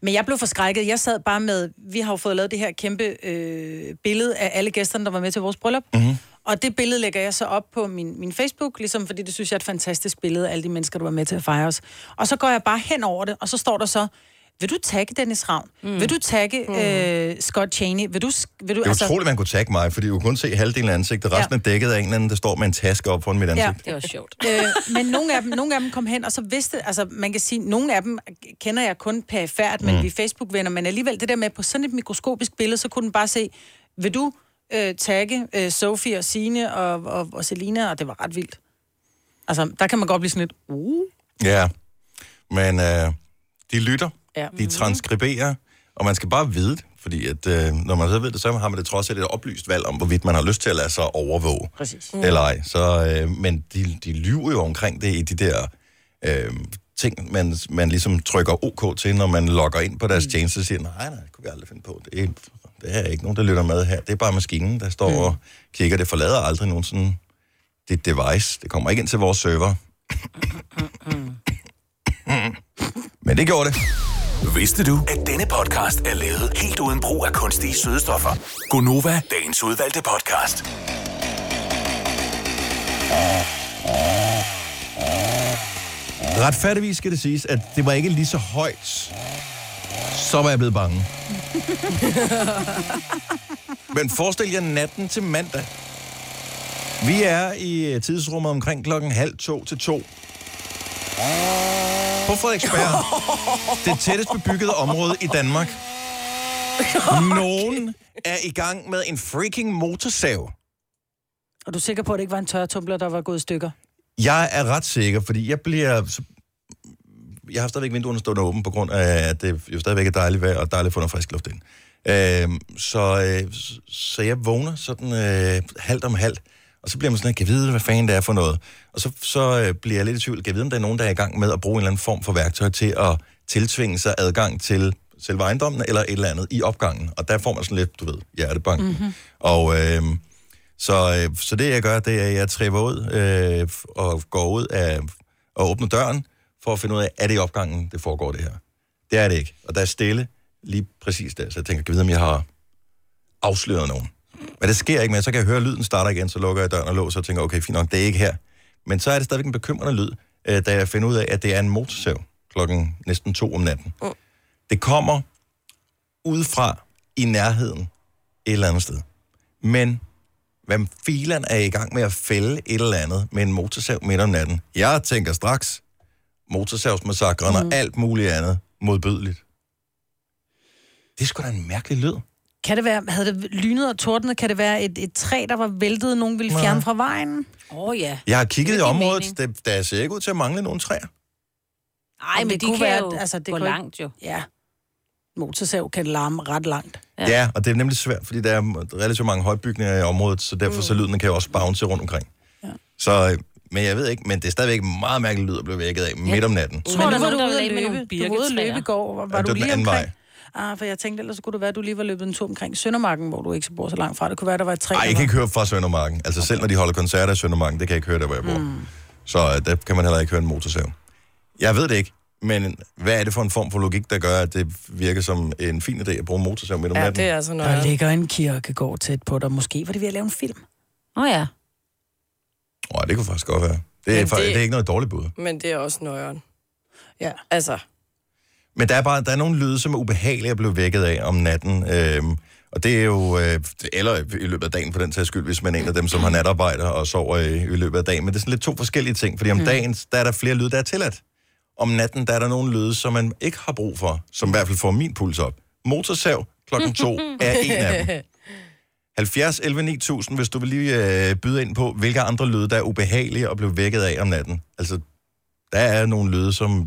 Men jeg blev forskrækket. Jeg sad bare med, vi har jo fået lavet det her kæmpe øh, billede af alle gæsterne, der var med til vores bryllup. mm-hmm. Og det billede lægger jeg så op på min, min Facebook, ligesom fordi det synes jeg er et fantastisk billede af alle de mennesker, der var med til at fejre os. Og så går jeg bare hen over det, og så står der så, vil du tagge Dennis Ravn? Mm. Vil du tagge øh, Scott Cheney? Vil du... Vil du Det er utroligt, man kunne tagge mig, fordi du kunne kun se halvdelen af ansigtet. Resten er dækket af en eller anden, der står med en taske op foran mit ansigt. Det var sjovt. øh, men nogle af, dem, nogle af dem kom hen, og så vidste, altså man kan sige, nogle af dem kender jeg kun perifært, men Mm. vi er Facebook-venner, men alligevel det der med på sådan et mikroskopisk billede, så kunne den bare se, vil du øh, tagge øh, Sofie og Signe og, og, og Selina, og det var ret vildt. Altså, der kan man godt blive sådan lidt, uh. Ja, men øh, de lytter, Ja. de transkriberer, og man skal bare vide det, fordi at, øh, når man så ved det, så har man det trods alt et oplyst valg om, hvorvidt man har lyst til at lade sig overvåge. Præcis. Eller ej. Så, øh, men de, de lyver jo omkring det i de der øh, ting, man, man ligesom trykker OK til, når man logger ind på deres tjeneste og siger, nej, nej, det kunne vi aldrig finde på. Det er, det er ikke nogen, der lytter med her. Det er bare maskinen, der står mm. og kigger. Det forlader aldrig nogen sådan dit device. Det kommer ikke ind til vores server. Men det gjorde det. Vidste du, at denne podcast er lavet helt uden brug af kunstige sødestoffer? Gonova, dagens udvalgte podcast. Retfærdigvis skal det siges, at det var ikke lige så højt. Så var jeg blevet bange. Men forestil jer natten til mandag. Vi er i tidsrummet omkring klokken halv to til to. På Frederiksberg. Det tættest bebyggede område i Danmark. Nogen er i gang med en freaking motorsav. Og du er sikker på, at det ikke var en tørretumbler, der var gået i stykker? Jeg er ret sikker, fordi jeg bliver... Jeg har stadigvæk vinduerne stående åbent, på grund af, at det jo stadigvæk er dejligt vejr, og dejligt at få noget frisk luft ind. Øh, så, øh, så jeg vågner sådan øh, halvt om halvt, og så bliver man sådan, kan vide, hvad fanden det er for noget? Og så, så øh, bliver jeg lidt i tvivl, kan vide, om der er nogen, der er i gang med at bruge en eller anden form for værktøj til at tiltvinge sig adgang til selve ejendommen, eller et eller andet i opgangen. Og der får man sådan lidt, du ved, hjertebank. Mhm. Og øh, så, øh, så det, jeg gør, det er, at jeg træber ud øh, og går ud af, og åbner døren, for at finde ud af, er det i opgangen, det foregår det her? Det er det ikke. Og der er stille lige præcis der. Så jeg tænker, kan jeg vide, om jeg har afsløret nogen? Men det sker ikke, men så kan jeg høre, at lyden starter igen, så lukker jeg døren og låser og tænker, okay, fint nok, det er ikke her. Men så er det stadigvæk en bekymrende lyd, øh, da jeg finder ud af, at det er en motorsav klokken næsten to om natten. Mm. Det kommer udefra i nærheden et eller andet sted. Men hvad filen er i gang med at fælde et eller andet med en motorsav midt om natten. Jeg tænker straks motorsavsmassakren mm. og alt muligt andet modbydeligt. Det er sgu da en mærkelig lyd. Kan det være, havde det lynet og tordnet, kan det være et, et træ, der var væltet, nogen ville Nej. fjerne fra vejen? Åh oh, ja. Jeg har kigget i Det området, det, der ser ikke ud til at mangle nogen træer. Ej, men de kunne kan jo altså, det gå kunne langt jo. Ja. Motorsav kan larme ret langt. Ja. ja, og det er nemlig svært, fordi der er relativt mange højbygninger i området, så derfor mm. så lyden kan jo også bounce rundt omkring. Ja. Så, øh, men jeg ved ikke, men det er stadigvæk meget mærkelig lyd at blive vækket af midt om natten. Jeg tror, nu er var du ude at løbe. nogle Du var ude at løbe i går. Var, Ja, du det lige anden omkring? Ah, for jeg tænkte, ellers kunne det være, at du lige var løbet en tur omkring Søndermarken, hvor du ikke så bor så langt fra. Det kunne være, der var et træ. Ej, der jeg kan ikke høre fra Søndermarken. Altså selv når de holder koncerter i Søndermarken, det kan jeg ikke høre der, hvor jeg bor. Mm. Så øh, der kan man heller ikke høre en motorsav. Jeg ved det ikke, men hvad er det for en form for logik, der gør, at det virker som en fin idé at bruge en motorsav midt om Ja, natten? det er altså noget. Der ligger en kirkegård tæt på dig. Måske var det ved at lave en film. Åh oh, ja. Åh, det kunne faktisk godt være. Det er, Men det- det er ikke noget dårligt bud. Men det er også nøjeren. Ja. Altså, Men der er bare der er nogle lyde, som er ubehagelige at blive vækket af om natten. Øhm, og det er jo, øh, eller i løbet af dagen for den sags skyld, hvis man er en af dem, som har natarbejder og sover i, i løbet af dagen. Men det er sådan lidt to forskellige ting, fordi om Mm. dagen, der er der flere lyde, der er tilladt. Om natten, der er der nogle lyde, som man ikke har brug for, som i hvert fald får min puls op. Motorsav klokken to er en af dem. 70 11 9000, hvis du vil lige øh, byde ind på, hvilke andre lyde, der er ubehagelige at blive vækket af om natten. Altså, der er nogle lyde, som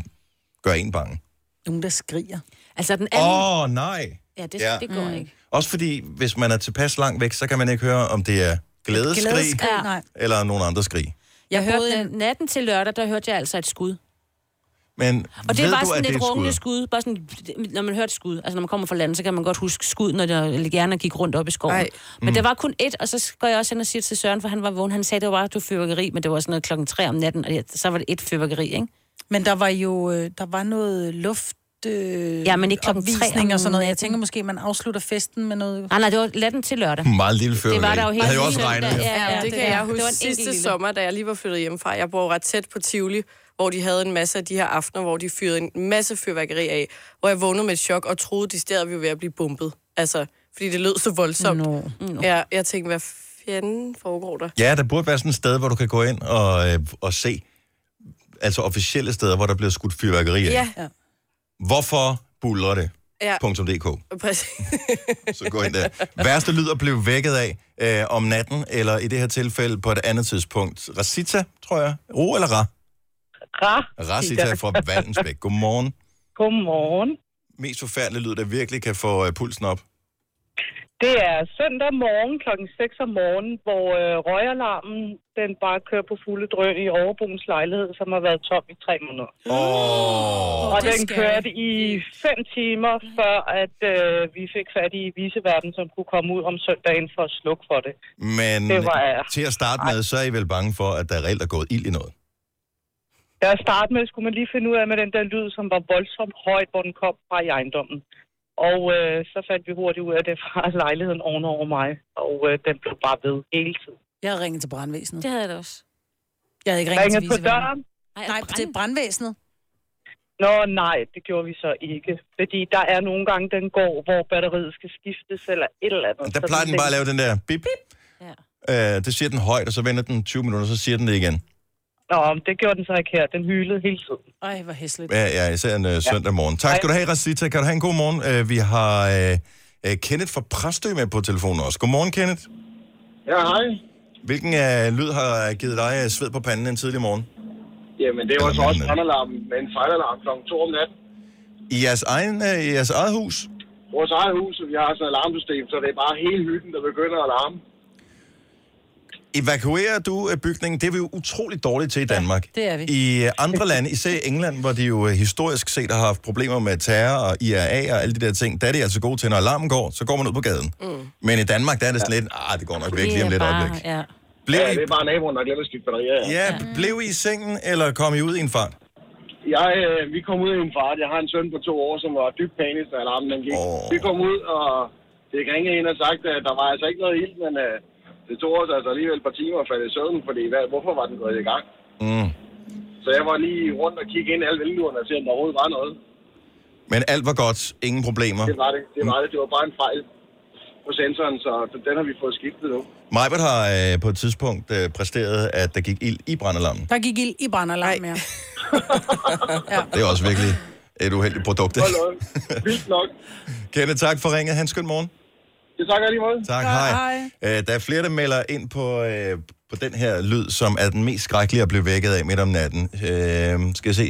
gør en bange. Nogen, der skriger. Altså den anden... Åh, oh, nej. Ja, det, Ja. det går Mm. ikke. Også fordi, hvis man er tilpas langt væk, så kan man ikke høre, om det er glædeskrig, Glædeskrig, Ja. eller nogle andre skrig. Jeg Jeg hørte i natten til lørdag, der hørte jeg altså et skud. Men Og det var du, sådan er et et rungende skud? skud. Bare sådan, når man hørte skud. Altså når man kommer fra landet, så kan man godt huske skud, når jeg gerne gik rundt op i skoven. Ej. Men Mm. der var kun ét, og så går jeg også hen og siger til Søren, for han var vågen. Han sagde, det var bare, du fyrværkeri, men det var sådan noget klokken 3 om natten, og så var det et fyrværkeri, ikke? Men der var jo øh, der var noget luft... Øh, Ja, men ikke klokken tre opvisning om og sådan noget. Jeg tænker måske, man afslutter festen med noget... Nej, nej, det var natten til lørdag. Meget lille fyrværkeri. Det var der jo Det hele havde jo også regnet. Ja, Ja, ja, det, det kan jeg Det var huske sidste lille. sommer, da jeg lige var flyttet hjemmefra. Jeg bor ret tæt på Tivoli, hvor de havde en masse af de her aftener, hvor de fyrede en masse fyrværkeri af, hvor jeg vågnede med et chok og troede, de steder, vi var ved at blive bumpet. Altså, fordi det lød så voldsomt. No. No. Ja, jeg tænkte, hvad fanden foregår der? Ja, der burde være sådan et sted, hvor du kan gå ind og, øh, og se, altså officielle steder, hvor der bliver skudt fyrværkeri af. Ja, Ja. Hvorfor buller det? ja, .dk. præcis. Så gå ind der. Værste lyd at blive vækket af øh, om natten, eller i det her tilfælde på et andet tidspunkt. Rasita, tror jeg. Ro eller Ra? Ra. Rasita fra Valdensbæk. Godmorgen. Godmorgen. Mest forfærdelige lyd, der virkelig kan få øh, pulsen op. Det er søndag morgen klokken 6 om morgenen, hvor øh, røgalarmen den bare kører på fulde drøn i overboens lejlighed, som har været tom i tre måneder. Åh, og det den kørte i fem timer, før at øh, vi fik fat i viseverden, som kunne komme ud om søndagen for at slukke for det. men Det var jeg. til at starte med, så er I vel bange for, at der reelt er gået ild i noget. Da jeg startede med, skulle man lige finde ud af med den der lyd, som var voldsomt højt, hvor den kom fra i ejendommen. Og øh, så fandt vi hurtigt ud af, det var lejligheden ovenover mig, og øh, den blev bare ved hele tiden. Jeg havde ringet til brandvæsenet. Det havde jeg da også. Jeg havde ikke ringet Ringet til på døren? Nej, til brandvæsenet. Nå, nej, det gjorde vi så ikke. Fordi der er nogle gange, den går, hvor batteriet skal skiftes, eller et eller andet. Der plejer den bare at lave den der bip, bip. Ja. Øh, det siger den højt, og så vender den 20 minutter, så siger den det igen. Nå, det gjorde den så ikke her. Den hylede hele tiden. Ej, hvor hæsligt. Ja, ja især en uh, søndag morgen. Tak skal du have, Rasita. Kan du have en god morgen? Uh, vi har uh, uh, Kenneth fra Præstø med på telefonen også. Godmorgen, Kenneth. Ja, hej. Hvilken uh, lyd har givet dig uh, sved på panden en tidlig morgen? Jamen, det var så også brandalarmen med en fejlalarm kl. 2 om natten. I jeres, egen, uh, i jeres eget hus? Vores eget hus, vi har sådan et alarmsystem, så det er bare hele hytten, der begynder at larme. Evakuerer du uh, bygningen? Det er vi jo utroligt dårligt til i Danmark. det er vi. I uh, andre lande, især i England, hvor de jo uh, historisk set har haft problemer med terror og IRA og alle de der ting, der er de altså gode til, når alarmen går, så går man ud på gaden. Mm. Men i Danmark, der er det sådan lidt, ah, det går nok væk lige om lidt øjeblik. Ja. Blev ja, I, det er bare naboen, der glemmer at skifte batterier. ja, blev I i sengen, eller kom I ud i en fart? Jeg, øh, vi kom ud i en fart. Jeg har en søn på to år, som var dybt panisk, da alarmen den gik. Åh. Vi kom ud, og det ringede en og sagt, at der var altså ikke noget ild, men øh, det tog os altså alligevel et par timer at falde i søvn, fordi hvad, hvorfor var den gået i gang? Mm. Så jeg var lige rundt og kigge ind i alle vinduerne og se, om der overhovedet var noget. Men alt var godt, ingen problemer. Det var det. Det var det. Det var bare en fejl på sensoren, så den har vi fået skiftet nu. Majbert har øh, på et tidspunkt øh, præsteret, at der gik ild i brandalarmen. Der gik ild i brandalarm, ja. Det er også virkelig et uheldigt produkt. Hold. Vildt nok. Kenneth, tak for ringet. Han skøn morgen. Det takker jeg lige måde. Tak, hej. Øh, der er flere, der melder ind på, øh, på den her lyd, som er den mest skrækkelige at blive vækket af midt om natten. Øh, skal jeg se.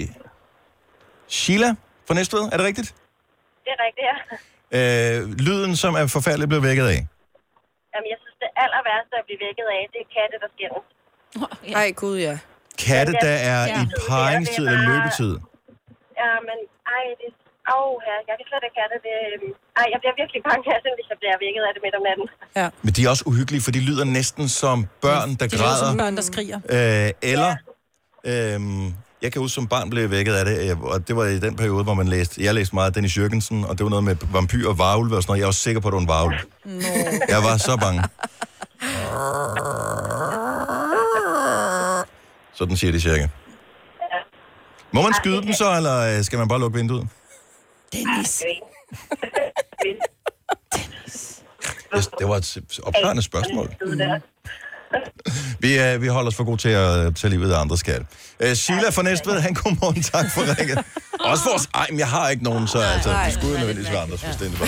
Sheila fra Næstved, er det rigtigt? Det er rigtigt, ja. Øh, lyden, som er forfærdelig at blive vækket af. Jamen, jeg synes, det aller værste at blive vækket af, det er katte, der skændes. Ej, gud ja. Katte, Ja, der er ja. i paringstid eller løbetid. Ja, men ej, det Åh, oh, jeg kan slet ikke have det. det øhm, ej, jeg bliver virkelig bange af det, hvis jeg bliver vækket af det midt om natten. Ja. Men de er også uhyggelige, for de lyder næsten som børn, der De lyder græder. som børn, der skriger. Øh, eller Øhm, jeg kan huske, som barn blev vækket af det, øh, og det var i den periode, hvor man læste, jeg læste meget Dennis Jørgensen, og det var noget med vampyr og varulve og sådan noget. Jeg var også sikker på, at det var en varulv. Jeg var så bange. Sådan siger de cirka. Må man skyde dem så, eller øh, skal man bare lukke vinduet? Dennis. Det, det var et opklarende spørgsmål. Vi, uh, vi holder os for gode til at tage livet af andre skat. Uh, Sheila fra Næstved, han godmorgen, tak for ringet. Også for os. Ej, men jeg har ikke nogen, så altså, det skulle jo nødvendigvis være andres forstændig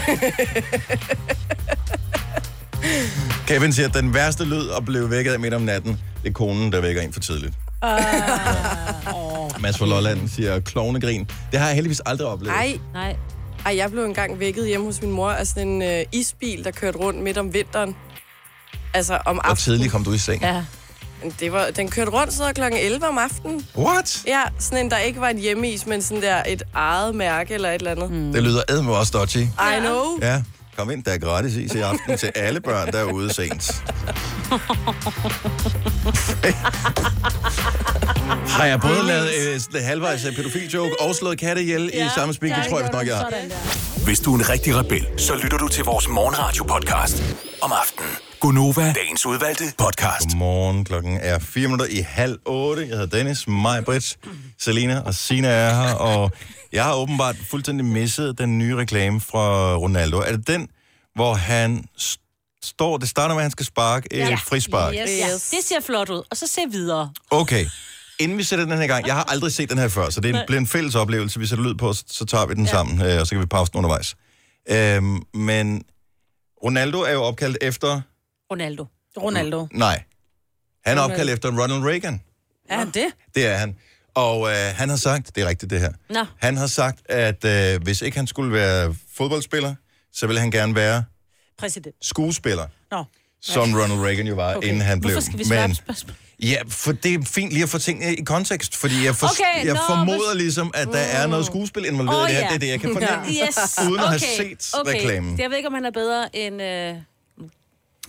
Kevin siger, at den værste lyd at blive vækket af midt om natten, det er konen, der vækker en for tidligt. Uh, Mads fra Lolland siger, klovnegrin. Det har jeg heldigvis aldrig oplevet. Ej. Nej. Ej, jeg blev engang vækket hjemme hos min mor af sådan en øh, isbil, der kørte rundt midt om vinteren. Altså om Hvor aftenen. tidligt kom du i seng? Ja. Det var, den kørte rundt så kl. 11 om aftenen. What? Ja, sådan en, der ikke var en hjemmeis, men sådan der et eget mærke eller et eller andet. Mm. Det lyder edme også dodgy. I know. Ja, kom ind, der er gratis is i aften til alle børn, der er ude sent. Har jeg både lavet øh, halvvejs øh, pædofil-joke og slået katte ihjel ja, i samme spil? Det tror jeg nok, jeg har. Hvis du er en rigtig rebel, så lytter du til vores morgenradio-podcast om aftenen. Gunova, dagens udvalgte podcast. Godmorgen, klokken er 4 minutter i halv 8. Jeg hedder Dennis, mig, Britt, Selina og Sina er her, og jeg har åbenbart fuldstændig misset den nye reklame fra Ronaldo. Er det den, hvor han st- står, det starter med, at han skal sparke et frispark? Yes. Ja, det ser flot ud. Og så se videre. Okay. Inden vi sætter den her gang, jeg har aldrig set den her før, så det Nej. bliver en fælles oplevelse. Vi sætter lyd på, så, tager vi den ja. sammen, øh, og så kan vi pause den undervejs. Øhm, men Ronaldo er jo opkaldt efter... Ronaldo. Ronaldo. Nej. Han er opkaldt efter Ronald Reagan. Er han det? Det er han. Og øh, han har sagt, det er rigtigt det her, Nå. han har sagt, at øh, hvis ikke han skulle være fodboldspiller, så ville han gerne være Præsident. skuespiller, Nå. som Ronald Reagan jo var, okay. inden han blev. Hvorfor skal vi på spørgsmål? Ja, for det er fint lige at få tingene i kontekst, fordi jeg, for, Okay, jeg nå, formoder hvis- ligesom, at der er noget skuespil involveret Åh, i det her. Det er det, jeg kan fornemme, Yes. uden at have Okay, set okay. reklamen. Jeg ved ikke, om han er bedre end... Øh...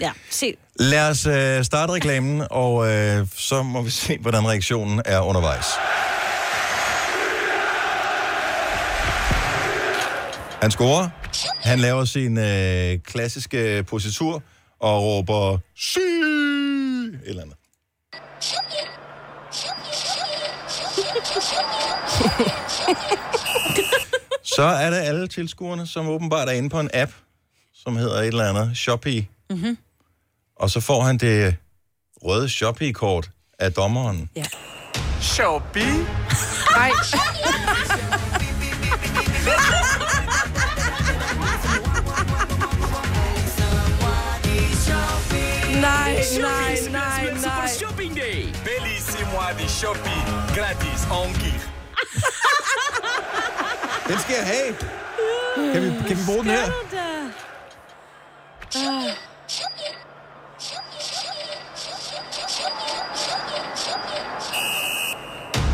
Ja, se. Lad os øh, starte reklamen, og øh, så må vi se, hvordan reaktionen er undervejs. Han scorer. Han laver sin øh, klassiske positur og råber Sy! Eller andet. Så er det alle tilskuerne, som åbenbart er inde på en app, som hedder et eller andet Shopee. Mm-hmm. Og så får han det røde Shopee-kort af dommeren. Ja. Shopee? Nej. Nej, nej, nej, nej. Shopping Day. Bellissimo di Shopee. Gratis on gear. Den skal jeg have. Kan vi, kan vi bruge den her?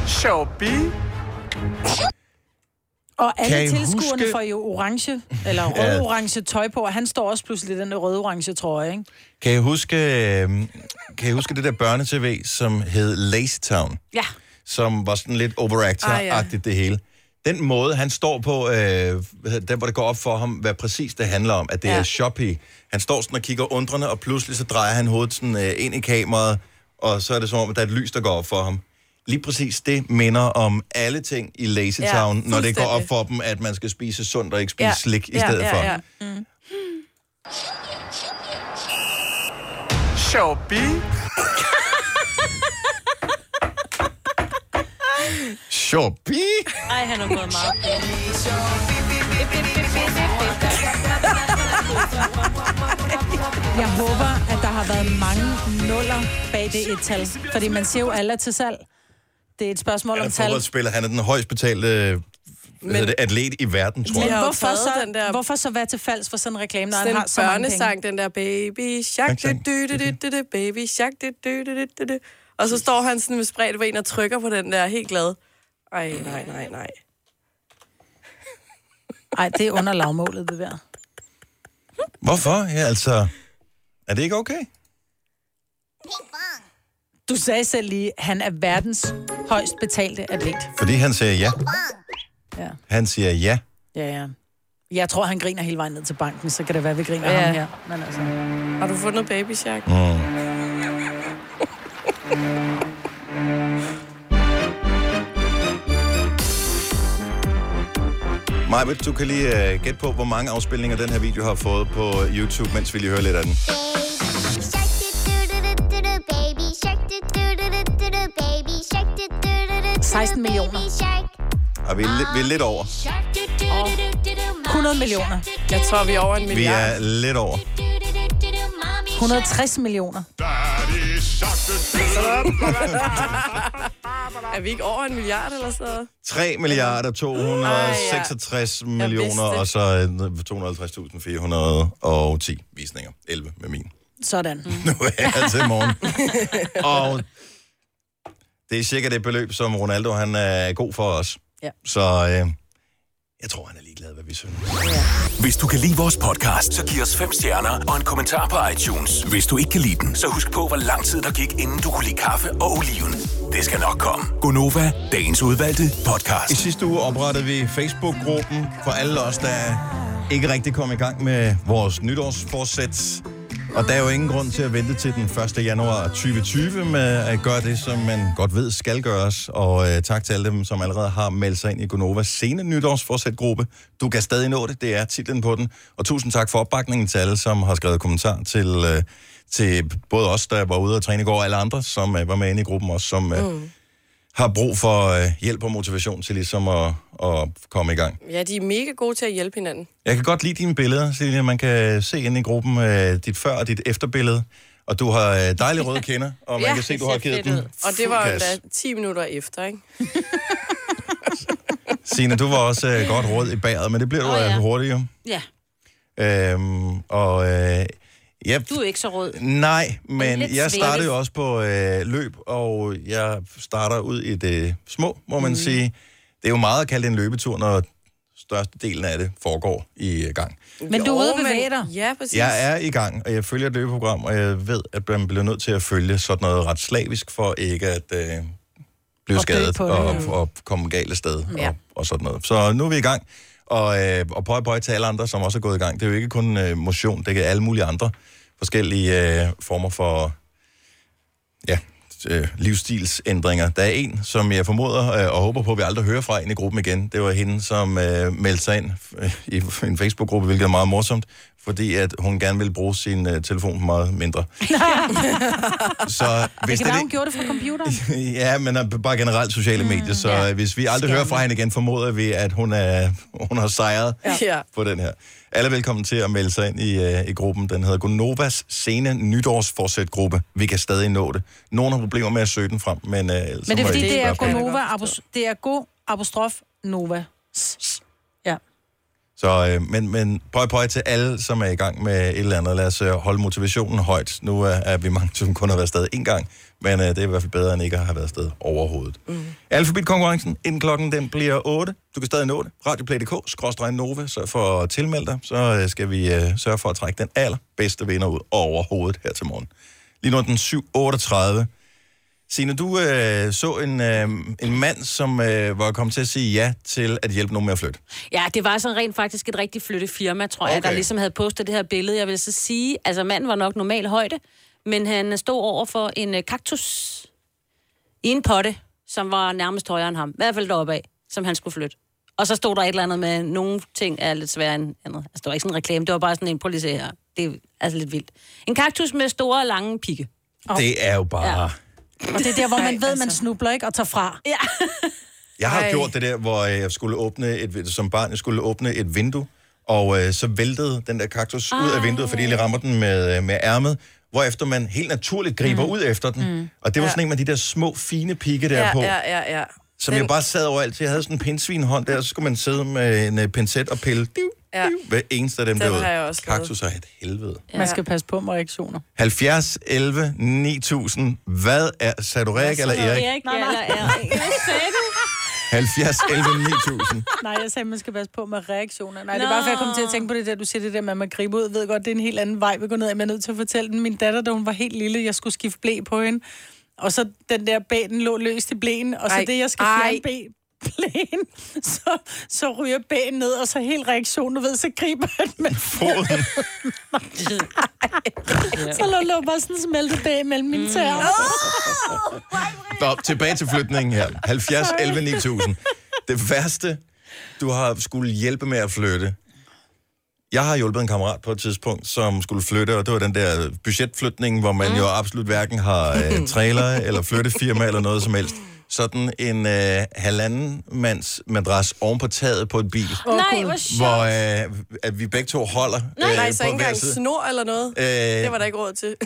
Shopee? Og alle Kan I tilskuerne huske- får jo orange, eller rød-orange tøj på, og han står også pludselig i den der røde-orange trøje, ikke? Kan I huske, øh, kan I huske det der børnetv, som hed Lazy Town? Ja. Som var sådan lidt overactor-agtigt det hele. Den måde, han står på, øh, hvad hedder det, der hvor det går op for ham, hvad præcis det handler om, at det ja. Er Shopee. Han står sådan og kigger undrende, og pludselig så drejer han hovedet sådan øh, ind i kameraet, og så er det som om, at der er et lys, der går op for ham. Lige præcis det minder om alle ting i Lazy Ja, Town, når det går op for dem, at man skal spise sundt og ikke spise Ja, slik i ja, stedet ja, for. ja. Mm. Shopee? Shopee? Ej, han har gået meget Jeg håber, at der har været mange nuller bag det et tal. Fordi man siger jo alle til salg. Det er et spørgsmål Han er om tal. fodboldspiller. Han er den højst betalte hedder det, atlet i verden, tror Men jeg. hvorfor taget så, den der- hvorfor så være til falds for sådan en reklame, når han har så mange penge? børnesang, den der baby shark, du, du, du, du, du, baby shark, du, du, du, du, du, du. Og så står han sådan med spredt ben og trykker på den der, helt glad. Ej, nej, nej, nej. Ej, det er under lavmålet, det der. Hvorfor? Ja, altså... Er det ikke okay? Du sagde selv lige, at han er verdens højst betalte atlet. Fordi han siger ja. Ja. Han siger ja. Ja, ja. Jeg tror, han griner hele vejen ned til banken, så kan det være, at vi griner Ja. ja. ham her. Men altså... Har du fundet Baby Shark? Mm. Majbet, du kan lige uh, gætte på, hvor mange afspilninger den her video har fået på YouTube, mens vi lige hører lidt af den. 16 millioner. Og vi er, li- vi er lidt over. 100 millioner. Jeg tror, vi er over en Vi milliard. er lidt over. 160 millioner. er vi ikke over en milliard eller så? 3 milliarder 266 Ah, ja. Jeg millioner, vidste og så øh, 250.410 visninger. 11 med min. Sådan. Nu er jeg til morgen. Og det er cirka det beløb, som Ronaldo han er god for os. Ja. Så øh, jeg tror, han er ligeglad, hvad vi synes. Hvis du kan lide vores podcast, så giv os fem stjerner og en kommentar på iTunes. Hvis du ikke kan lide den, så husk på, hvor lang tid der gik, inden du kunne lide kaffe og oliven. Det skal nok komme. Gonova, dagens udvalgte podcast. I sidste uge oprettede vi Facebook-gruppen for alle os, der ikke rigtig kom i gang med vores nytårsforsæt. Og der er jo ingen grund til at vente til den 1. januar 2020 med at gøre det, som man godt ved skal gøres. Og øh, tak til alle dem, som allerede har meldt sig ind i Gonovas sene nytårsforsæt-gruppe. Du kan stadig nå det, det er titlen på den. Og tusind tak for opbakningen til alle, som har skrevet kommentar til, øh, til både os, der var ude og træne i går, og alle andre, som øh, var med inde i gruppen også, som øh, mm har brug for øh, hjælp og motivation til ligesom at, at komme i gang. Ja, de er mega gode til at hjælpe hinanden. Jeg kan godt lide dine billeder, Silja. Man kan se inde i gruppen øh, dit før- og dit efterbillede. Og du har øh, dejlige røde kinder, og man ja, kan se, du har givet ud. Og det var jo da 10 minutter efter, ikke? Signe, du var også øh, godt råd i bæret, men det bliver du oh, ja. ja. hurtigt jo. Ja, Øhm, og øh, ja, du er ikke så rød. nej, men jeg startede jo også på øh, løb, og jeg starter ud i det små, må man mm. sige. Det er jo meget at kalde en løbetur, når størstedelen af det foregår i øh, gang. Men du er ude at bevæge dig. Ja, præcis. Jeg er i gang, og jeg følger et løbeprogram, og jeg ved, at man bliver nødt til at følge sådan noget ret slavisk, for ikke at øh, blive Og skadet og, ja. og komme galt af sted Ja. og, og sådan noget. Så nu er vi i gang, og, øh, og pøj pøj til alle andre, som også er gået i gang. Det er jo ikke kun øh, motion, det er alle mulige andre forskellige øh, former for ja, øh, livsstilsændringer. Der er en, som jeg formoder øh, og håber på, at vi aldrig hører fra ind i gruppen igen. Det var hende, som øh, meldte sig ind øh, i en Facebook-gruppe, hvilket er meget morsomt, fordi at hun gerne vil bruge sin øh, telefon meget mindre. Så Det hvis kan det, være, hun gjorde det fra computeren. Ja, men øh, bare generelt sociale Mm, medier, så ja. ja. hvis vi aldrig hører fra hende igen, formoder vi, at hun, er, hun har sejret Ja. på den her. Alle er velkommen til at melde sig ind i, uh, i gruppen. Den hedder Gonovas Sene Nytårsforsæt-gruppe. Vi kan stadig nå det. Nogle har problemer med at søge den frem, men... Ellers Men det er fordi, det er. Gonova, det er go apostrof Nova. Ja. Så, øh, men, men pøj pøj til alle, som er i gang med et eller andet. Lad os øh, holde motivationen højt. Nu er, er vi mange, som kun har været afsted en gang, men øh, det er i hvert fald bedre, end ikke at have været afsted overhovedet. Mm. Alphabet-konkurrencen, inden klokken den bliver 8. Du kan stadig nå det. Radioplay.dk, skråstrej Nova, så for at tilmelde dig, så øh, skal vi øh, sørge for at trække den allerbedste vinder ud overhovedet her til morgen. Lige nu er den 7.38. Signe, du øh, så en, øh, en mand, som øh, var kommet til at sige ja til at hjælpe nogen med at flytte. Ja, det var sådan rent faktisk et rigtig flyttefirma, tror jeg, Okay. der ligesom havde postet det her billede. Jeg vil så sige, altså manden var nok normal højde, men han stod over for en øh, kaktus i en potte, som var nærmest højere end ham. I hvert fald deroppe af, som han skulle flytte. Og så stod der et eller andet med, nogle ting er lidt sværere end andet. Altså, det var ikke sådan en reklame, det var bare sådan en, prøv lige at se her. Det er altså lidt vildt. En kaktus med store, lange pigge. Det er jo bare... Ja. Og det er der, hvor man ved, man snubler ikke og tager fra. Ja. Jeg har Ej. gjort det der, hvor jeg skulle åbne et, som barn, jeg skulle åbne et vindue, og øh, så væltede den der kaktus ud af vinduet, fordi jeg rammer den med, øh, med ærmet, hvorefter man helt naturligt griber mm. ud efter den. Mm. Og det var Ja. sådan en med de der små, fine pigge der Ja, på, ja, ja, ja. som Den- jeg bare sad overalt. Jeg havde sådan en pindsvinhånd der, og så skulle man sidde med en øh, pincet og pille div, Ja. div, hver eneste af dem Den derude. jeg. Kaktus er et helvede. Ja. Man skal passe på med reaktioner. 70, 11, 9000. Hvad er... Sagde du Erik eller Erik? Erik eller Erik. Hvad sagde du? 70, 11, 9000. Nej, jeg sagde, at man skal passe på med reaktioner. Nej, det er bare, for jeg kom til at tænke på det der, du siger det der med, at man griber ud. Jeg ved godt, det er en helt anden vej, vi går ned. Jeg er nødt til at fortælle den. Min datter, da hun var helt lille, jeg skulle skifte blæ på hende. Og så den der bæ, den lå løst i blæen, og så Ej. det, jeg skal fjerne bæ, blæen, så, så ryger bæen ned, og så helt reaktion, du ved, så griber han med foden. så lå, lå bare sådan en smeltet bæ mellem mine tæer. Nå, tilbage til flytningen her. 70, 11, 9000. Det værste, du har skulle hjælpe med at flytte. Jeg har hjulpet en kammerat på et tidspunkt, som skulle flytte, og det var den der budgetflytning, hvor man mm. jo absolut hverken har øh, trailer eller flyttefirma eller noget som helst. Sådan en øh, halvanden mands madras oven på taget på et bil. Nej, hvor sjovt. Hvor øh, at vi begge to holder Nej, Nej så på ikke engang snor eller noget. Øh, det var der ikke råd til.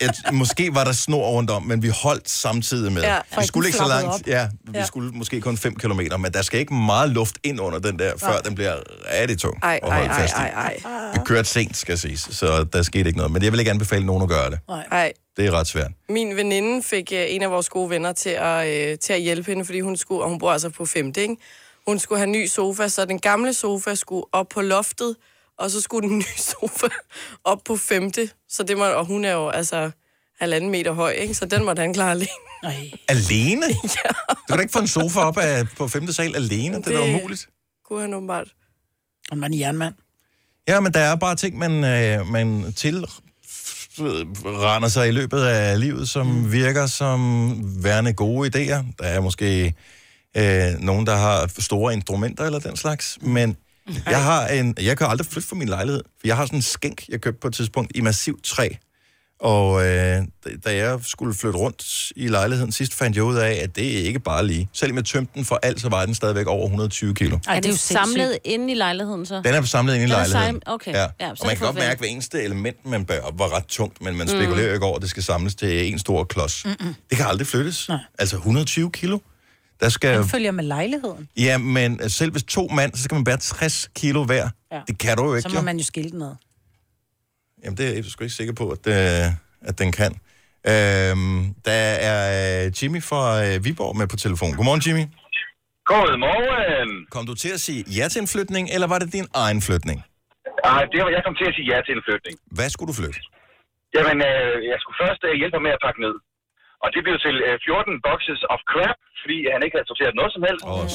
Et, måske var der snor rundt om, men vi holdt samtidig med. Ja, Ja, vi skulle ikke så langt. op. Ja, vi Ja. ja. skulle måske kun 5 km, men der skal ikke meget luft ind under den der, før Nej. den bliver rigtig tung Ej, at ej, holde ej, fast i. ej, ej. Vi kørte sent, skal siges, så der skete ikke noget. Men jeg vil ikke anbefale nogen at gøre det. Ej. Det er ret svært. Min veninde fik øh, en af vores gode venner til at, øh, til at hjælpe hende, fordi hun skulle, og hun bor altså på femte, ikke? Hun skulle have en ny sofa, så den gamle sofa skulle op på loftet, og så skulle den nye sofa op på femte. Så det må, og hun er jo altså halvanden meter høj, ikke? Så den måtte han klare alene. Alene? ja. Du kan da ikke få en sofa op af, på 5. sal alene. Det, det er da umuligt. Kunne han åbenbart. Og man er jernmand. Ja, men der er bare ting, man, øh, man til render sig i løbet af livet, som mm. virker som værende gode idéer. Der er måske øh, nogen, der har store instrumenter eller den slags, men jeg har en, jeg kan aldrig flytte fra min lejlighed, for jeg har sådan en skænk, jeg købte på et tidspunkt i massivt træ. Og øh, da jeg skulle flytte rundt i lejligheden sidst, fandt jeg ud af, at det er ikke bare lige. Selvom jeg tømte den for alt, så var den stadigvæk over 120 kilo. Ej, det er jo samlet inde i lejligheden, så? Den er samlet ind i Den lejligheden. okay. Ja. Ja, og man kan godt mærke, at hver eneste element, man bærer op, var ret tungt, men man Mm. spekulerer jo ikke over, at det skal samles til en stor klods. Mm-mm. Det kan aldrig flyttes. Nej. Altså 120 kilo. Der skal... Den følger med lejligheden. Ja, men selv hvis to mand, så skal man bære 60 kilo hver. Ja. Det kan du jo ikke, Så må jo. man jo skille den ad. Jamen, det er jeg sgu ikke sikker på, at, øh, at den kan. Øhm, der er øh, Jimmy fra øh, Viborg med på telefon. Godmorgen, Jimmy. Godmorgen. Kom du til at sige ja til en flytning, eller var det din egen flytning? Ej, det var, jeg kom til at sige ja til en flytning. Hvad skulle du flytte? Jamen, øh, jeg skulle først øh, hjælpe ham med at pakke ned. Og det blev til øh, 14 boxes of crap, fordi han ikke havde sorteret noget som helst. Åh, oh,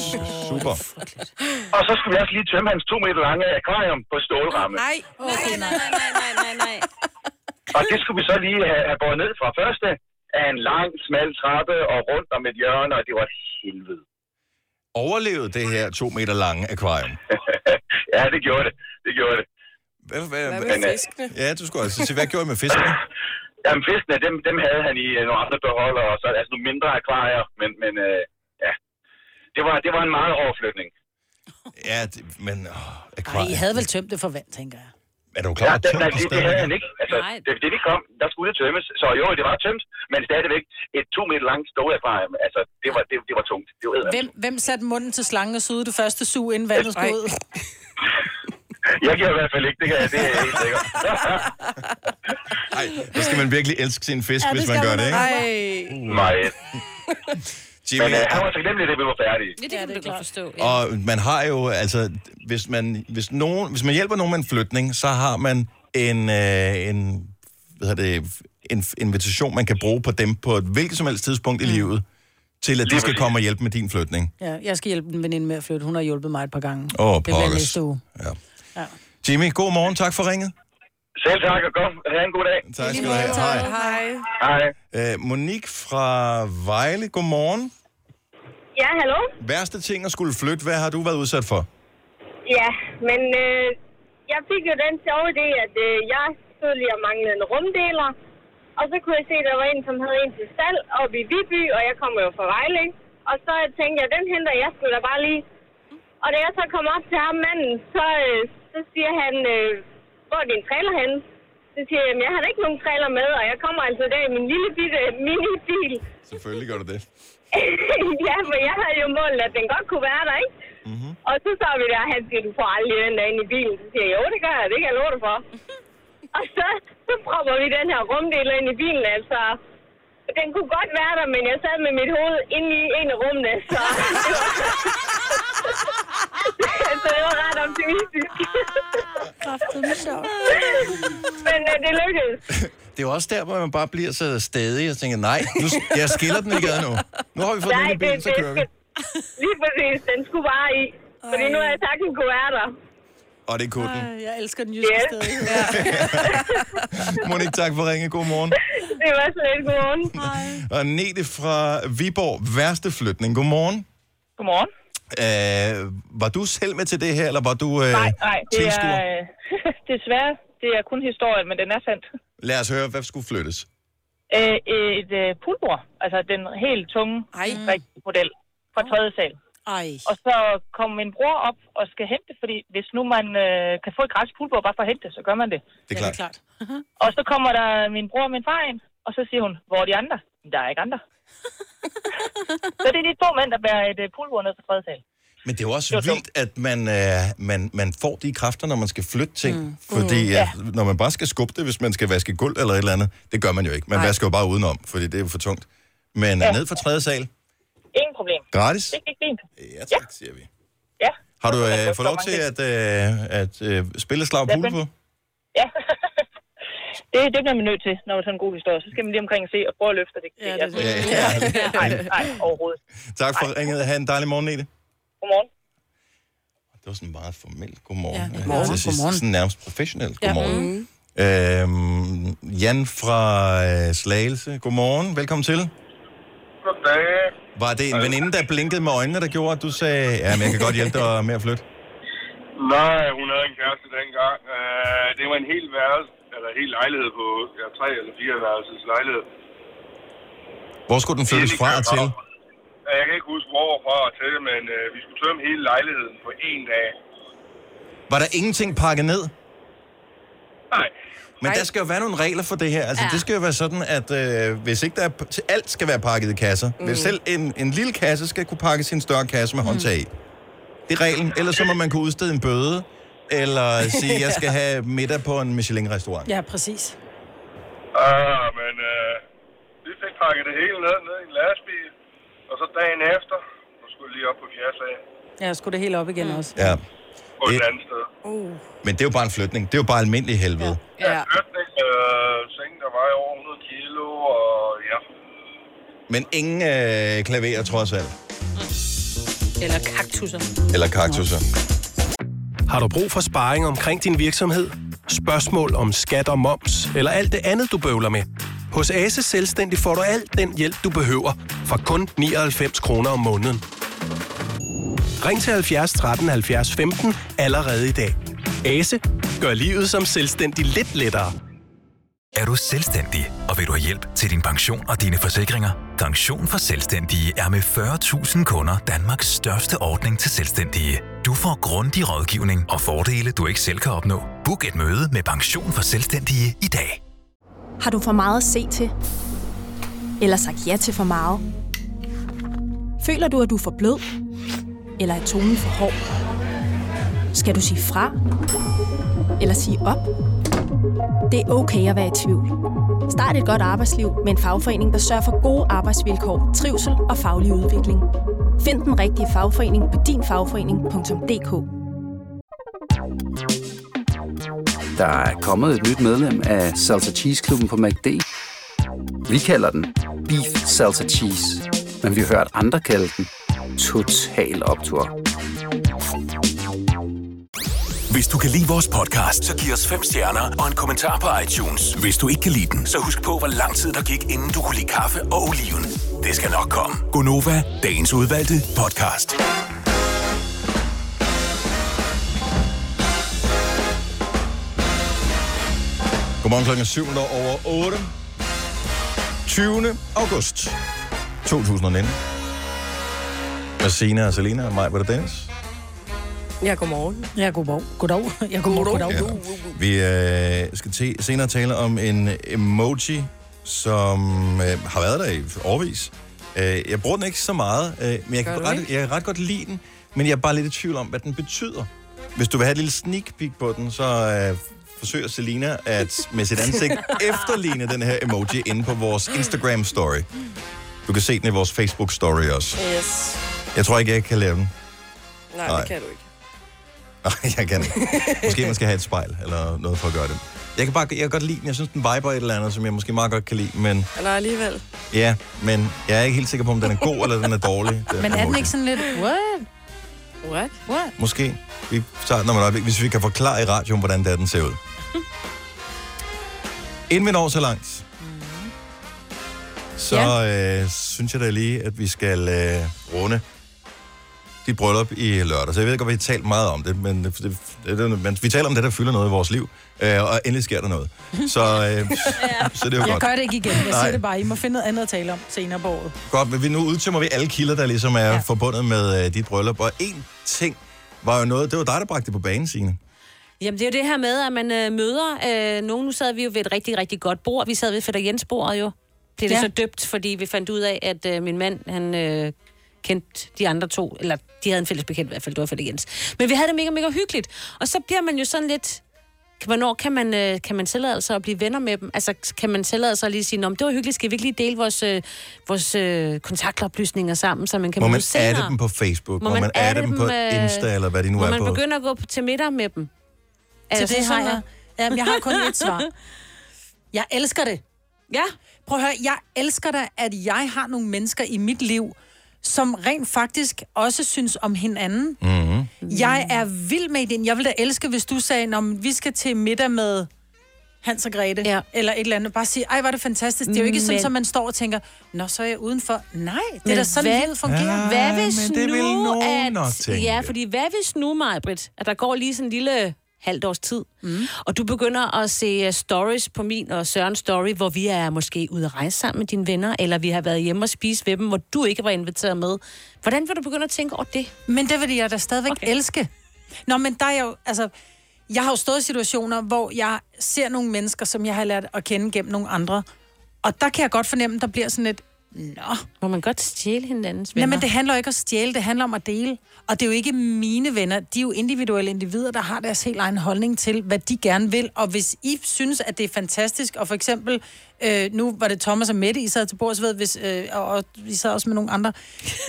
super. Og så skulle vi også lige tømme hans to meter lange akvarium på stålramme. Nej, okay, nej, nej, nej, nej, nej. Og det skulle vi så lige have, have båret ned fra første af en lang, smal trappe og rundt om et hjørne, og det var et helvede. Overlevede det her to meter lange akvarium? ja, det gjorde det. Det gjorde det. Hvad, hvad, Hvad med fiskene? Ja, du skulle altså sige, hvad gjorde I med fiskene? Jamen, fiskene, dem, dem havde han i øh, nogle andre beholder, og så altså nogle mindre akvarier, men, men øh, ja. Det var, det var en meget hård flytning. Ja, det, men... Åh, Ej, akvarium. I havde vel tømt det for vand, tænker jeg. Er du klar? Ja, det, nej, det det, havde han ikke. Altså, det, det, vi kom, der skulle det tømmes. Så jo, det var tømt, men stadigvæk et to meter langt stålakvarium. Altså, det var, det, det var tungt. Det var Hvem, hvem satte munden til slangen og sugede det første sug, inden vandet skulle ud? Jeg giver i hvert fald ikke, det, kan, jeg- det er jeg helt sikker. Ej, så skal man virkelig elske sin fisk, Ja, ja, det hvis man gør man det, ikke? Ej. Meget. Jimmy, Men øh, han var taknemmelig, da vi var færdige. Ja, det kan du godt forstå. Ja. Og man har jo, altså, hvis man, hvis nogen, hvis man hjælper nogen med en flytning, så har man en, øh, en, hvad hedder det, en invitation, man kan bruge på dem på et hvilket som helst tidspunkt i livet, til at de skal komme og hjælpe med din flytning. Ja, jeg skal hjælpe en veninde med at flytte. Hun har hjulpet mig et par gange. Åh, det bliver næste uge. Ja. Jimmy, god morgen. Tak for ringet. Selv tak, og godt. Ha' en god dag. Tak skal du have. Hej. Hej. Hej. Øh, Monique fra Vejle, godmorgen. Ja, hallo? Værste ting at skulle flytte, hvad har du været udsat for? Ja, men øh, jeg fik jo den sjove idé, at øh, jeg stod lige og manglede en rumdeler. Og så kunne jeg se, at der var en, som havde en til salg oppe i Viby, og jeg kommer jo fra Vejle, ikke? Og så tænkte jeg, den henter jeg sgu da bare lige. Og da jeg så kom op til ham manden, så, øh, så siger han, øh, hvor er din trailer henne? Så siger jeg, "Jamen, jeg har da ikke nogen trailer med, og jeg kommer altså der i min lille bitte minibil. Selvfølgelig gør du det. ja, for jeg havde jo målet, at den godt kunne være der, ikke? Mm-hmm. Og så så vi der, han siger, du får aldrig den der ind i bilen. Så siger jeg, jo, det gør jeg, det kan jeg love dig for. og så, så propper vi den her rumdeler ind i bilen, altså. Den kunne godt være der, men jeg sad med mit hoved inde i en af rummene, så... så det var ret optimistisk. Sjovt. Men øh, det lykkedes. Det er jo også der, hvor man bare bliver så stedig og tænker, nej, nu, jeg skiller den ikke ad nu. Nu har vi fået den Nej, ind i bilen, så kører vi. Lige præcis, den skulle bare i. Fordi nu har jeg sagt, den kunne være der. Og det kunne den. Ej, jeg elsker den jyske Yes. stedighed. Monique, tak for ringe. God morgen. Det var så lidt godmorgen. Og Nete fra Viborg, værste flytning. Godmorgen. Godmorgen. Øh, var du selv med til det her, eller var du øh, Nej, nej, det er øh, desværre, det er kun historien, men den er sandt. Lad os høre, hvad skulle flyttes? Øh, et øh, poolbord, altså den helt tunge, rigtige model fra tredje sal. Ej. Og så kom min bror op og skal hente det, fordi hvis nu man øh, kan få et gratis poolbord bare for at hente det, så gør man det. Det er klart. klart. Og så kommer der min bror og min far ind, og så siger hun, hvor er de andre? Der er ikke andre. så det er de to mænd, der bærer et øh, poolbord ned fra tredje sal. Men det er jo også vildt, at man, øh, man, man får de kræfter, når man skal flytte ting. Mm. Fordi Mm. ja. Ja. når man bare skal skubbe det, hvis man skal vaske gulv eller et eller andet, det gør man jo ikke. Man Nej. vasker jo bare udenom, fordi det er jo for tungt. Men ja. Ja. ned fra tredje sal, Ingen problem. Gratis? Det gik fint. Ja, tak, siger vi. Ja. har du øh, fået lov til at, øh, at øh, spille slag Ja, men- på? Ja. det, det bliver man nødt til, når det er sådan en god historie. Så skal man lige omkring og se og prøve at løfte det. Ja, det, Ja, ja. nej, nej, overhovedet. Tak for ringet. Ha' en dejlig morgen, Nete. Godmorgen. Det var sådan meget formelt. Godmorgen. Ja, godmorgen. Jeg synes, Godmorgen. Sådan nærmest professionelt. Ja. Godmorgen. Mm. Øhm, Jan fra øh, Slagelse. Godmorgen. Velkommen til. Goddag. Var det en veninde, der blinkede med øjnene, der gjorde, at du sagde, ja, men jeg kan godt hjælpe dig med at flytte? Nej, hun havde en kæreste dengang. Uh, det var en hel værelse, eller en hel lejlighed på ja, tre eller fire værelses lejlighed. Hvor skulle den flyttes fra og til? Jeg kan ikke huske, hvor fra og til, men uh, vi skulle tømme hele lejligheden på en dag. Var der ingenting pakket ned? Nej. Men der skal jo være nogle regler for det her. Altså, ja. det skal jo være sådan, at øh, hvis ikke der er, til alt skal være pakket i kasser. Mm. Hvis selv en, en lille kasse skal kunne pakkes i en større kasse med håndtag i. Det er reglen. Ellers så må man kunne udstede en bøde, eller sige, jeg skal have middag på en Michelin-restaurant. Ja, præcis. Ah, men uh, vi fik pakket det hele ned, ned i en lastbil. Og så dagen efter, så skulle jeg lige op på fjerde sag. Jeg skulle det helt op igen også. Ja. På et andet sted. Uh. Men det er jo bare en flytning. Det er jo bare almindelig helvede. Ja. Ja. Flytning, øh, seng, der vejer over 100 kilo, og ja. Men ingen øh, klaverer trods alt. Eller kaktusser. Eller kaktusser. Har du brug for sparring omkring din virksomhed? Spørgsmål om skat og moms, eller alt det andet, du bøvler med? Hos Ase Selvstændig får du alt den hjælp, du behøver, for kun 99 kroner om måneden. Ring til 70 13 70 15 allerede i dag. Ase gør livet som selvstændig lidt lettere. Er du selvstændig, og vil du have hjælp til din pension og dine forsikringer? Pension for Selvstændige er med 40.000 kunder Danmarks største ordning til selvstændige. Du får grundig rådgivning og fordele, du ikke selv kan opnå. Book et møde med Pension for Selvstændige i dag. Har du for meget at se til? Eller sagt ja til for meget? Føler du, at du er for blød? Eller er tonen for hård? Skal du sige fra? Eller sige op? Det er okay at være i tvivl. Start et godt arbejdsliv med en fagforening, der sørger for gode arbejdsvilkår, trivsel og faglig udvikling. Find den rigtige fagforening på dinfagforening.dk Der er kommet et nyt medlem af Salsa Cheese Klubben på MACD. Vi kalder den Beef Salsa Cheese, men vi har hørt andre kalde den Total Optor. Hvis du kan lide vores podcast, så giv os fem stjerner og en kommentar på iTunes. Hvis du ikke kan lide den, så husk på, hvor lang tid der gik, inden du kunne lide kaffe og oliven. Det skal nok komme. Gonova, dagens udvalgte podcast. Godmorgen klokken 7 over 8. 20. august 2019. Med Sina og Selina og mig, var det Dennis? Ja, godmorgen. Ja, godmorgen. Goddag. Ja, godmorgen. Goddag. Ja. Vi øh, skal te- senere tale om en emoji, som øh, har været der i årvis. Øh, jeg bruger den ikke så meget, øh, men jeg kan, Gør ret, ikke? jeg kan ret godt lide den, men jeg er bare lidt i tvivl om, hvad den betyder. Hvis du vil have et lille sneak peek på den, så øh, forsøger Selina at med sit ansigt efterligne den her emoji inde på vores Instagram story. Du kan se den i vores Facebook story også. Yes. Jeg tror ikke, jeg kan lave den. Nej, Nej. Det kan du ikke. Nej, jeg kan ikke. Måske man skal have et spejl eller noget for at gøre det. Jeg kan, bare, jeg kan godt lide den. Jeg synes, den viber et eller andet, som jeg måske meget godt kan lide. Men Eller alligevel. ja, men jeg er ikke helt sikker på, om den er god eller den er dårlig. Den Men er den ikke sådan lidt, what? What? What? Måske. Vi tager den om et øjeblik, hvis vi kan forklare i radioen, hvordan det er, den ser ud. Inden vi når så langt, så øh, synes jeg da lige, at vi skal øh, runde dit bryllup i lørdag. Så jeg ved godt, vi har talt meget om det, men, det, det, det, men vi taler om det, der fylder noget i vores liv, øh, og endelig sker der noget. Så, øh, så det er jo Jeg godt. gør det ikke igen. Jeg Nej. siger det bare. I må finde noget andet at tale om senere på året. Godt, men vi nu udtømmer vi alle kilder, der ligesom er ja. forbundet med øh, dit bryllup. Og en ting var jo noget, det var dig, der bragte det på banen, Signe. Jamen, det er jo det her med, at man øh, møder øh, nogen. Nu sad vi jo ved et rigtig, rigtig godt bord. Vi sad ved Fætter Jens bordet jo. Blev det Ja. så døbt, fordi vi fandt ud af, at øh, min mand, han øh, kendte de andre to, eller de havde en fælles bekendt i hvert fald, det var Fætter Jens. Men vi havde det mega, mega hyggeligt. Og så bliver man jo sådan lidt... Hvornår kan man, øh, kan man tillade sig at blive venner med dem? Altså, kan man tillade sig at lige sige, Nå, det var hyggeligt, skal vi ikke lige dele vores, øh, vores øh, kontaktoplysninger sammen, så man kan Må man senere? adde dem på Facebook? Må, man adde dem på Insta, eller hvad de nu må er man på? begynde at gå på- til middag med dem? Til Altså, det har jeg... Jamen, jeg har kun et svar. Jeg elsker det. Ja. Prøv at høre, jeg elsker det, at jeg har nogle mennesker i mit liv, som rent faktisk også synes om hinanden. Mm-hmm. Jeg er vild med den. Jeg ville da elske, hvis du sagde, når vi skal til middag med Hans og Grete, ja. eller et eller andet. Bare sige, ej, var det fantastisk. Det er jo ikke sådan, Men- at man står og tænker, nå, så er jeg udenfor. Nej, det er Men da sådan, hvad- livet fungerer. Ja, Hvad hvis men det vil nu, nogen at... nok tænke. Ja, fordi hvad hvis nu, Majbrit, at der går lige sådan en lille halvt års tid, mm. og du begynder at se uh, stories på min og Sørens story, hvor vi er måske ude at rejse sammen med dine venner, eller vi har været hjemme og spise ved dem, hvor du ikke var inviteret med. Hvordan vil du begynde at tænke over det? Men det vil jeg da stadigvæk okay. elske. Nå, men der er jo, altså, jeg har jo stået i situationer, hvor jeg ser nogle mennesker, som jeg har lært at kende gennem nogle andre. Og der kan jeg godt fornemme, at der bliver sådan et, nå. Må man godt stjæle hinandens Nej, venner? men det handler jo ikke om at stjæle, det handler om at dele. Og det er jo ikke mine venner, de er jo individuelle individer, der har deres helt egen holdning til, hvad de gerne vil. Og hvis I synes, at det er fantastisk, og for eksempel, øh, nu var det Thomas og Mette, I sad til bords ved, hvis, øh, og, og I sad også med nogle andre.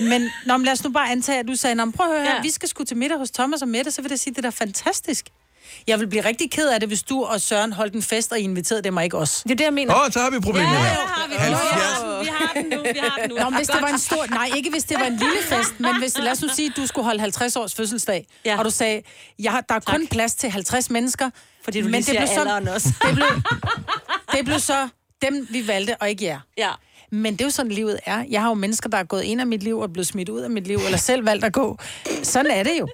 Men nå, men lad os nu bare antage, at du sagde, prøv at høre her, Ja. vi skal sgu til middag hos Thomas og Mette, så vil det sige, det er da fantastisk. Jeg vil blive rigtig ked af det, hvis du og Søren holdt en fest, og I inviterede dem og ikke os. Det er det, jeg mener. Åh, oh, så har vi problemet Ja, her. ja, har vi den. Vi har den nu, vi har den nu. Nå, men hvis det var en stor... Nej, ikke hvis det var en lille fest, men hvis, lad os nu sige, at du skulle holde 50 års fødselsdag, ja. og du sagde, jeg har, der er kun plads til 50 mennesker. Fordi du lige siger alderen også. Det blev, det blev så dem, vi valgte, og ikke jer. Ja. Men det er jo sådan, livet er. Jeg har jo mennesker, der er gået ind af mit liv og blevet smidt ud af mit liv, eller selv valgt at gå. Sådan er det jo.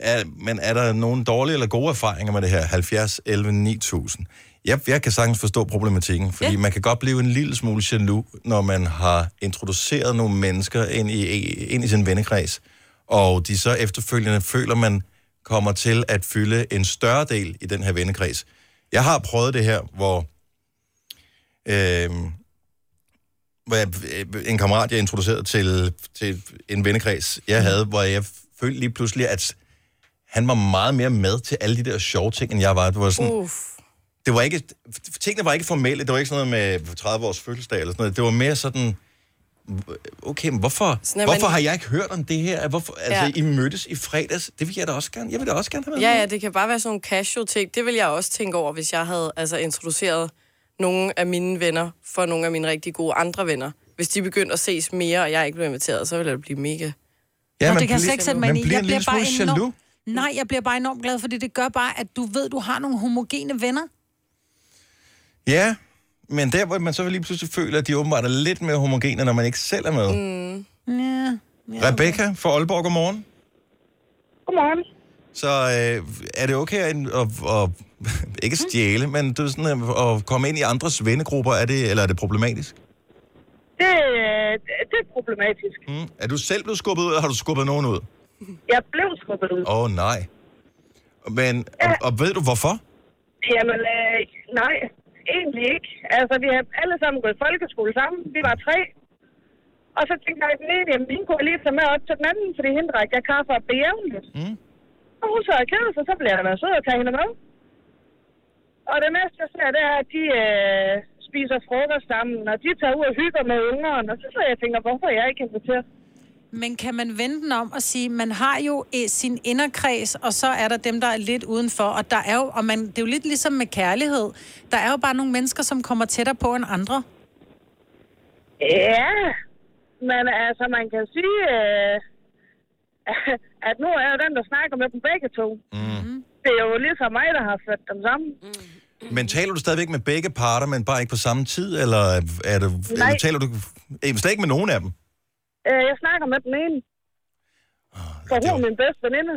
Er, men er der nogle dårlige eller gode erfaringer med det her? 70, 11, 9000. Jeg, jeg kan sagtens forstå problematikken, fordi ja. man kan godt blive en lille smule jaloux, når man har introduceret nogle mennesker ind i, ind i sin vennekreds, og de så efterfølgende føler, man kommer til at fylde en større del i den her vennekreds. Jeg har prøvet det her, hvor, øh, hvor jeg, øh, en kammerat, jeg introducerede til, til en vennekreds, jeg havde, hvor jeg følte lige pludselig, at han var meget mere med til alle de der sjove ting, end jeg var. Det var sådan, Uff. det var ikke, tingene var ikke formelle. Det var ikke sådan noget med 30 års fødselsdag eller sådan noget. Det var mere sådan, okay, men hvorfor, Sådan, hvorfor man- har jeg ikke hørt om det her? Hvorfor, altså, Ja. I mødtes i fredags. Det vil jeg da også gerne. Jeg vil da også gerne have været Ja, ja, det kan bare være sådan nogle casual ting. Det vil jeg også tænke over, hvis jeg havde altså, introduceret nogle af mine venner for nogle af mine rigtig gode andre venner. Hvis de begyndte at ses mere, og jeg ikke blev inviteret, så ville det blive mega... Ja, Nå, det kan jeg bliver- slet ikke sætte mig ind i. bliver Jeg bliver bare enormt... jaloux. Nej, jeg bliver bare enormt glad, fordi det gør bare, at du ved, du har nogle homogene venner. Ja, men der, hvor man så lige pludselig føler, at de åbenbart er lidt mere homogene, når man ikke selv er med. Mm. Ja. Rebecca fra Aalborg, godmorgen. Godmorgen. Så øh, er det okay at, at, at ikke stjæle, men du, er sådan, at, at komme ind i andres vennegrupper, er det, eller er det problematisk? Det, øh, det er problematisk. Mm. Er du selv blevet skubbet ud, eller har du skubbet nogen ud? Jeg blev skubbet ud. Åh, oh, nej. Men, og, og ved du hvorfor? Jamen, øh, nej, egentlig ikke. Altså, vi har alle sammen gået i folkeskole sammen. Vi var tre. Og så tænkte jeg, den ene, jamen, hende kunne jeg lige tage med op til den anden, fordi hende drak jeg kaffe op jævnligt. Mm. Og hun så ked sig, så bliver jeg da sød at tage hende med. Og det næste, jeg ser, det er, at de øh, spiser frokost sammen, og de tager ud og hygger med ungerne. Og så sidder jeg og tænker, hvorfor er jeg ikke inviteret? Men kan man vende den om og sige, man har jo eh, sin inderkreds, og så er der dem, der er lidt udenfor. Og der er jo, og man, det er jo lidt ligesom med kærlighed. Der er jo bare nogle mennesker, som kommer tættere på end andre. Ja, men altså, man kan sige, øh, at nu er jeg den, der snakker med dem begge to. Mm. Det er jo ligesom mig, der har ført dem sammen. Men taler du stadigvæk med begge parter, men bare ikke på samme tid? Eller, er det, Nej. eller taler du eh, slet ikke med nogen af dem? Øh, jeg snakker med den ene. For hun er min bedste veninde.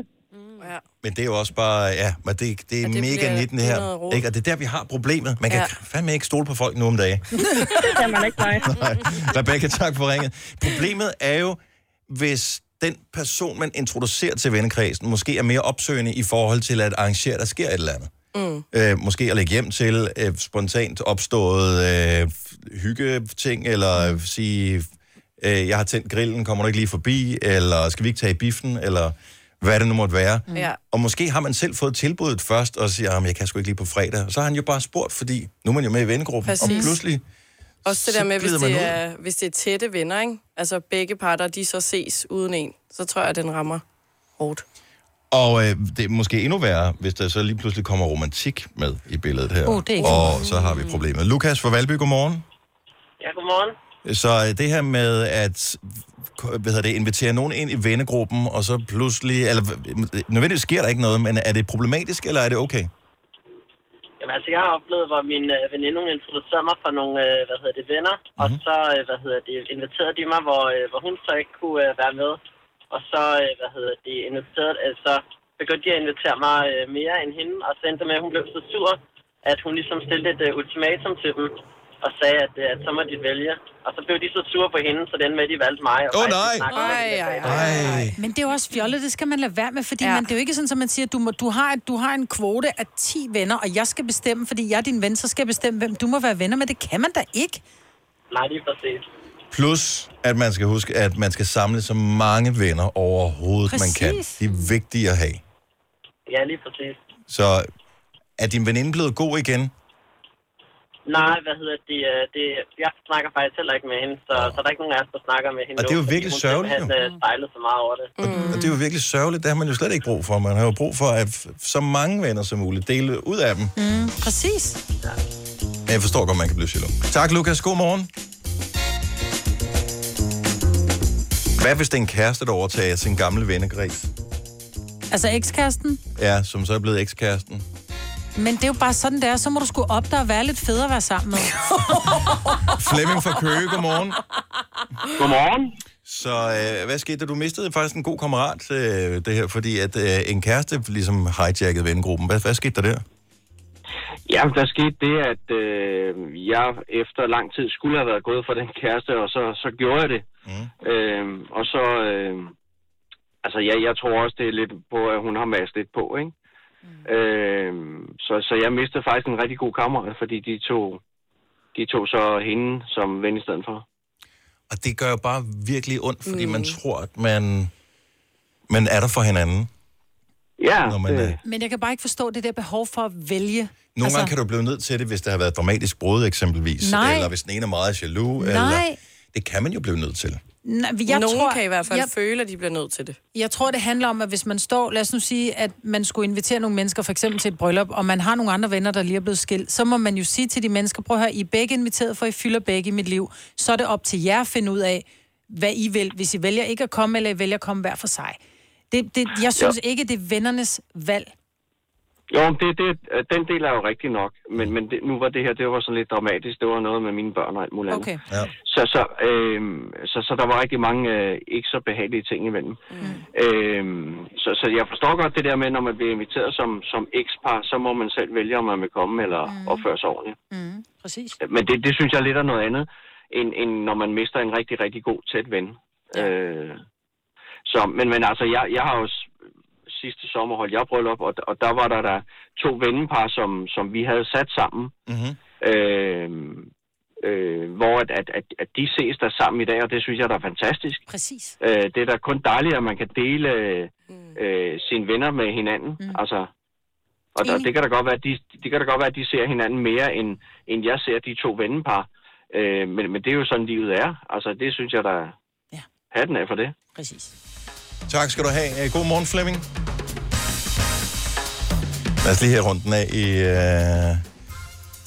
Ja. Men det er jo også bare, ja, men det, det er det mega bliver 19 det her. Ikke? Og det er der, vi har problemet. Man kan Ja. fandme ikke stole på folk nu om dagen. det kan man ikke, nej. Nej. Rebecca, tak for ringet. Problemet er jo, hvis den person, man introducerer til vennekredsen, måske er mere opsøgende i forhold til at arrangere, der sker et eller andet. Mm. Øh, måske at lægge hjem til øh, spontant opstået øh, hyggeting, eller øh, sige, øh, jeg har tændt grillen, kommer du ikke lige forbi, eller skal vi ikke tage i biffen, eller hvad det nu måtte være. Mm. Og måske har man selv fået tilbuddet først, og siger, at jeg kan sgu ikke lige på fredag. Og så har han jo bare spurgt, fordi nu er man jo med i vennegruppen, og Præcis. pludselig... Også det så der med, hvis det, ud. er, hvis det er tætte venner, ikke? Altså begge parter, de så ses uden en, så tror jeg, at den rammer hårdt. Og øh, det er måske endnu værre, hvis der så lige pludselig kommer romantik med i billedet her. Uh, det er og så har vi problemet. Lukas fra Valby, godmorgen. Ja, godmorgen. Så øh, det her med at hvad hedder det, invitere nogen ind i vennegruppen, og så pludselig, eller øh, nødvendigvis sker der ikke noget, men er det problematisk, eller er det okay? Jamen, altså, jeg har oplevet, hvor min øh, veninde hun introducerede mig for nogle, øh, hvad hedder det, venner, mm-hmm. og så, øh, hvad hedder det, inviterede de mig, hvor, øh, hvor hun så ikke kunne øh, være med. Og så, øh, hvad hedder det, inviterede, altså, begyndte de at invitere mig øh, mere end hende, og så endte med, at hun blev så sur, at hun ligesom stillede et øh, ultimatum til dem, og sagde, at, at så må de vælge. Og så blev de så sure på hende, så den med, at de valgte mig. Åh, oh, nej! Ej. Men det er jo også fjollet, det skal man lade være med, fordi ja. man, det er jo ikke sådan, at man siger, du, må, du, har, du har en kvote af 10 venner, og jeg skal bestemme, fordi jeg er din ven, så skal jeg bestemme, hvem du må være venner med. Det kan man da ikke. Nej, lige præcis. Plus, at man skal huske, at man skal samle så mange venner overhovedet, man kan. Præcis. De er vigtige at have. Ja, lige præcis. Så er din veninde blevet god igen? Nej, hvad hedder det, øh, det jeg snakker faktisk heller ikke med hende, så, så der er ikke nogen af os, der snakker med hende Og det er jo nu, virkelig hun sørgeligt, simpelthen, øh, spejlet så meget over det. Mm. Og det er jo virkelig sørgeligt. Det har man jo slet ikke brug for. Man har jo brug for at så mange venner som muligt dele ud af dem. Mm, præcis. Men jeg forstår godt, man kan blive jaloux. Tak, Lukas. God morgen. Hvad hvis det er en kæreste, der overtager sin gamle vennekreds? Altså ekskæresten. Ja, som så er blevet ekskæresten. Men det er jo bare sådan, det er. Så må du sgu op der og være lidt federe at være sammen med. Flemming fra Køge, godmorgen. Godmorgen. Så øh, hvad skete der? Du mistede faktisk en god kammerat, øh, det her, fordi at øh, en kæreste ligesom hijackede vennegruppen. Hvad, hvad skete der der? Ja, der skete det, at øh, jeg efter lang tid skulle have været gået for den kæreste, og så, så gjorde jeg det. Mm. Øh, og så, øh, altså jeg, jeg tror også, det er lidt på, at hun har masset lidt på, ikke? Mm. Øh, så, så jeg mistede faktisk en rigtig god kammerat, fordi de tog, de tog så hende som ven i stedet for. Og det gør jo bare virkelig ondt, fordi mm. man tror, at man, man er der for hinanden. Ja, Når man, øh, Men jeg kan bare ikke forstå det der behov for at vælge. Nogle altså... gange kan du blive nødt til det, hvis der har været dramatisk brud eksempelvis. Nej. Eller hvis den ene er meget jaloux. Nej. Eller... Det kan man jo blive nødt til. Nej, Jeg Nogen tror, kan i hvert fald jeg... føle, at de bliver nødt til det. Jeg tror, det handler om, at hvis man står, lad os nu sige, at man skulle invitere nogle mennesker for eksempel til et bryllup, og man har nogle andre venner, der lige er blevet skilt, så må man jo sige til de mennesker, prøv at høre, I er begge inviteret, for I fylder begge i mit liv. Så er det op til jer at finde ud af, hvad I vil, hvis I vælger ikke at komme, eller I vælger at komme hver for sig. Det, det, jeg synes ikke, det er vennernes valg. Jo, det, det, den del er jo rigtig nok, men, men det, nu var det her, det var sådan lidt dramatisk. Det var noget med mine børn og alt muligt andet. Okay. Ja. Så, så, øh, så, så der var rigtig mange øh, ikke så behagelige ting imellem. Mm. Øh, så, så jeg forstår godt det der med, når man bliver inviteret som, som ekspar, så må man selv vælge, om man vil komme eller mm. opføre sig ordentligt. Mm, præcis. Men det, det synes jeg lidt er noget andet, end, end når man mister en rigtig, rigtig god tæt ven. Ja. Øh, så, men, men altså, jeg, jeg har jo s- sidste sommer holdt jeg bryllup, og, og der var der, der to vennepar, som, som vi havde sat sammen. Mm-hmm. Øh, øh, hvor at, at, at, at de ses der sammen i dag, og det synes jeg der er fantastisk. Præcis. Øh, det er da kun dejligt, at man kan dele øh, sine venner med hinanden. Mm. Altså, og der, det kan da godt være, at de, det kan da godt være, at de ser hinanden mere, end, end jeg ser de to vennepar. Øh, men, men det er jo sådan, livet er. Altså, det synes jeg, der ja. hatten af for det. Præcis. Tak skal du have. Øh, God morgen, Flemming. Lad os lige her runden af i øh,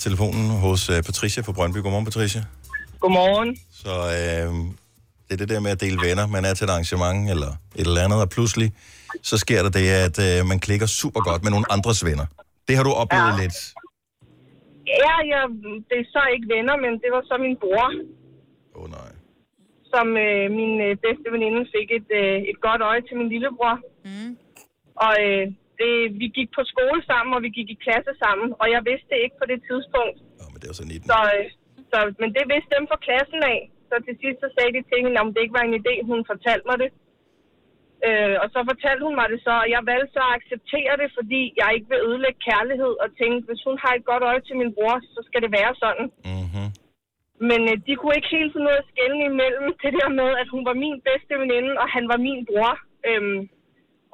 telefonen hos øh, Patricia fra Brøndby. Godmorgen, Patricia. Godmorgen. Så øh, det er det der med at dele venner. Man er til et arrangement eller et eller andet, og pludselig så sker der det, at øh, man klikker super godt med nogle andres venner. Det har du oplevet ja. lidt. Ja, ja, det er så ikke venner, men det var så min bror. Åh oh, nej. Som øh, min øh, bedste veninde fik et, øh, et godt øje til min lillebror. Mm. Og øh, det, vi gik på skole sammen, og vi gik i klasse sammen, og jeg vidste det ikke på det tidspunkt. Nå, men det jo så 19. Så, øh, så, men det vidste dem fra klassen af. Så til sidst så sagde de til hende, om det ikke var en idé, hun fortalte mig det. Øh, og så fortalte hun mig det så, og jeg valgte så at acceptere det, fordi jeg ikke vil ødelægge kærlighed, og tænkte, hvis hun har et godt øje til min bror, så skal det være sådan. Mm-hmm. Men øh, de kunne ikke helt finde ud af at skelne imellem det der med, at hun var min bedste veninde, og han var min bror. Øhm,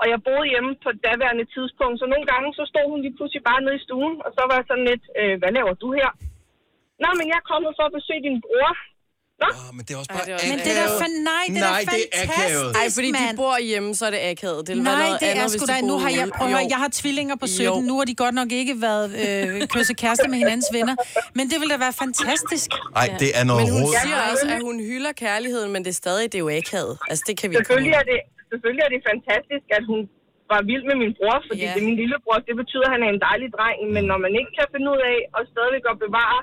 og jeg boede hjemme på et daværende tidspunkt, så nogle gange så stod hun lige pludselig bare nede i stuen, og så var jeg sådan lidt, øh, hvad laver du her? Nå, men jeg er kommet for at besøge din bror. Nå. Ah, men det er også bare Ej, Men det er da for, nej, det er Nej, det er akavet. fantastisk, Ej, fordi de bor hjemme, så er det akavet. Det Nej, noget det er sgu da. Nu har jeg, prøv høre, jeg har tvillinger på 17. Jo. Nu har de godt nok ikke været øh, kysset kærester med hinandens venner. Men det ville da være fantastisk. Ej, det er noget Men hun rod. siger også, at hun hylder kærligheden, men det er stadig, det er jo akavet. Altså, det kan vi ikke Selvfølgelig er, det, selvfølgelig er det fantastisk, at hun var vild med min bror, fordi yeah. det er min lillebror. Det betyder, at han er en dejlig dreng. Men når man ikke kan finde ud af at stadigvæk at bevare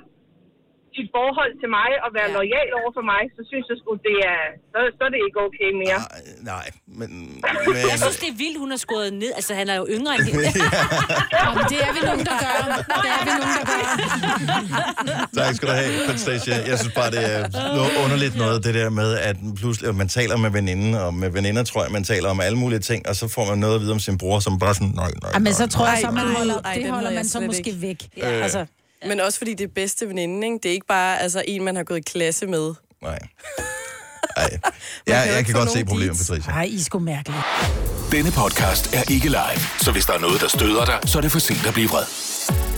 sit forhold til mig og være ja. lojal over for mig, så synes jeg sgu, det er, så, så er det ikke okay mere. Nej, men... Jeg synes, det er vildt, hun har skåret ned. Altså, han er jo yngre end hende. Ja, men det er vi nogen, der gør. Det er vi nogen, der gør. Tak skal du have, Patricia. Jeg synes bare, det er noget underligt noget, det der med, at pludselig man taler med veninden, og med veninder tror jeg, man taler om alle mulige ting, og så får man noget at vide om sin bror, som bare sådan, nej, nej, Ja, men så tror jeg så, man holder, det holder man så måske væk. Ja. Altså, Men også fordi det er bedste veninde, ikke? Det er ikke bare altså, en, man har gået i klasse med. Nej. Ej. Ja, jeg kan godt se problemet, Patricia. ej, I er sgu mærkelige. Denne podcast er ikke live, så hvis der er noget, der støder dig, så er det for sent at blive vred.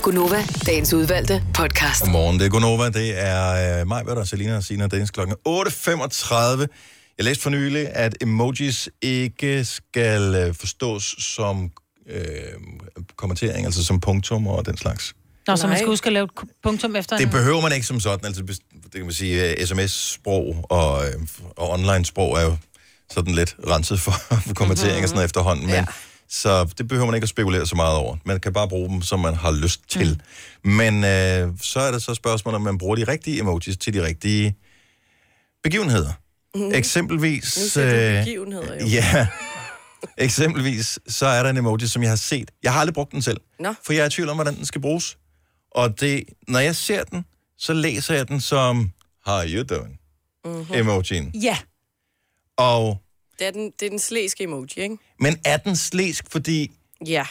Gunova, dagens udvalgte podcast. Godmorgen, det er Gunova. Det er øh, mig, der Selina og Sina Dennis klokken 8.35. Jeg læste for nylig, at emojis ikke skal øh, forstås som øh, kommentering, altså som punktum og den slags. Nå, så man skal huske at lave et punktum efter Det behøver man ikke som sådan. Altså, det kan man sige, uh, sms-sprog og, øh, og online-sprog er jo sådan lidt renset for, for kommentering og sådan noget efterhånden. Men, Så det behøver man ikke at spekulere så meget over. Man kan bare bruge dem, som man har lyst til. Mm. Men øh, så er det så spørgsmålet, om man bruger de rigtige emojis til de rigtige begivenheder. Mhm. Eksempelvis... Nu siger øh, begivenheder, jo. Ja. Eksempelvis, så er der en emoji, som jeg har set. Jeg har aldrig brugt den selv, Nå. for jeg er i tvivl om, hvordan den skal bruges. Og det, når jeg ser den, så læser jeg den som, how you doing? Mhm. Emojien. Ja. Og, Det er den, det er den slæske emoji, ikke? men er den slæsk, fordi Ja.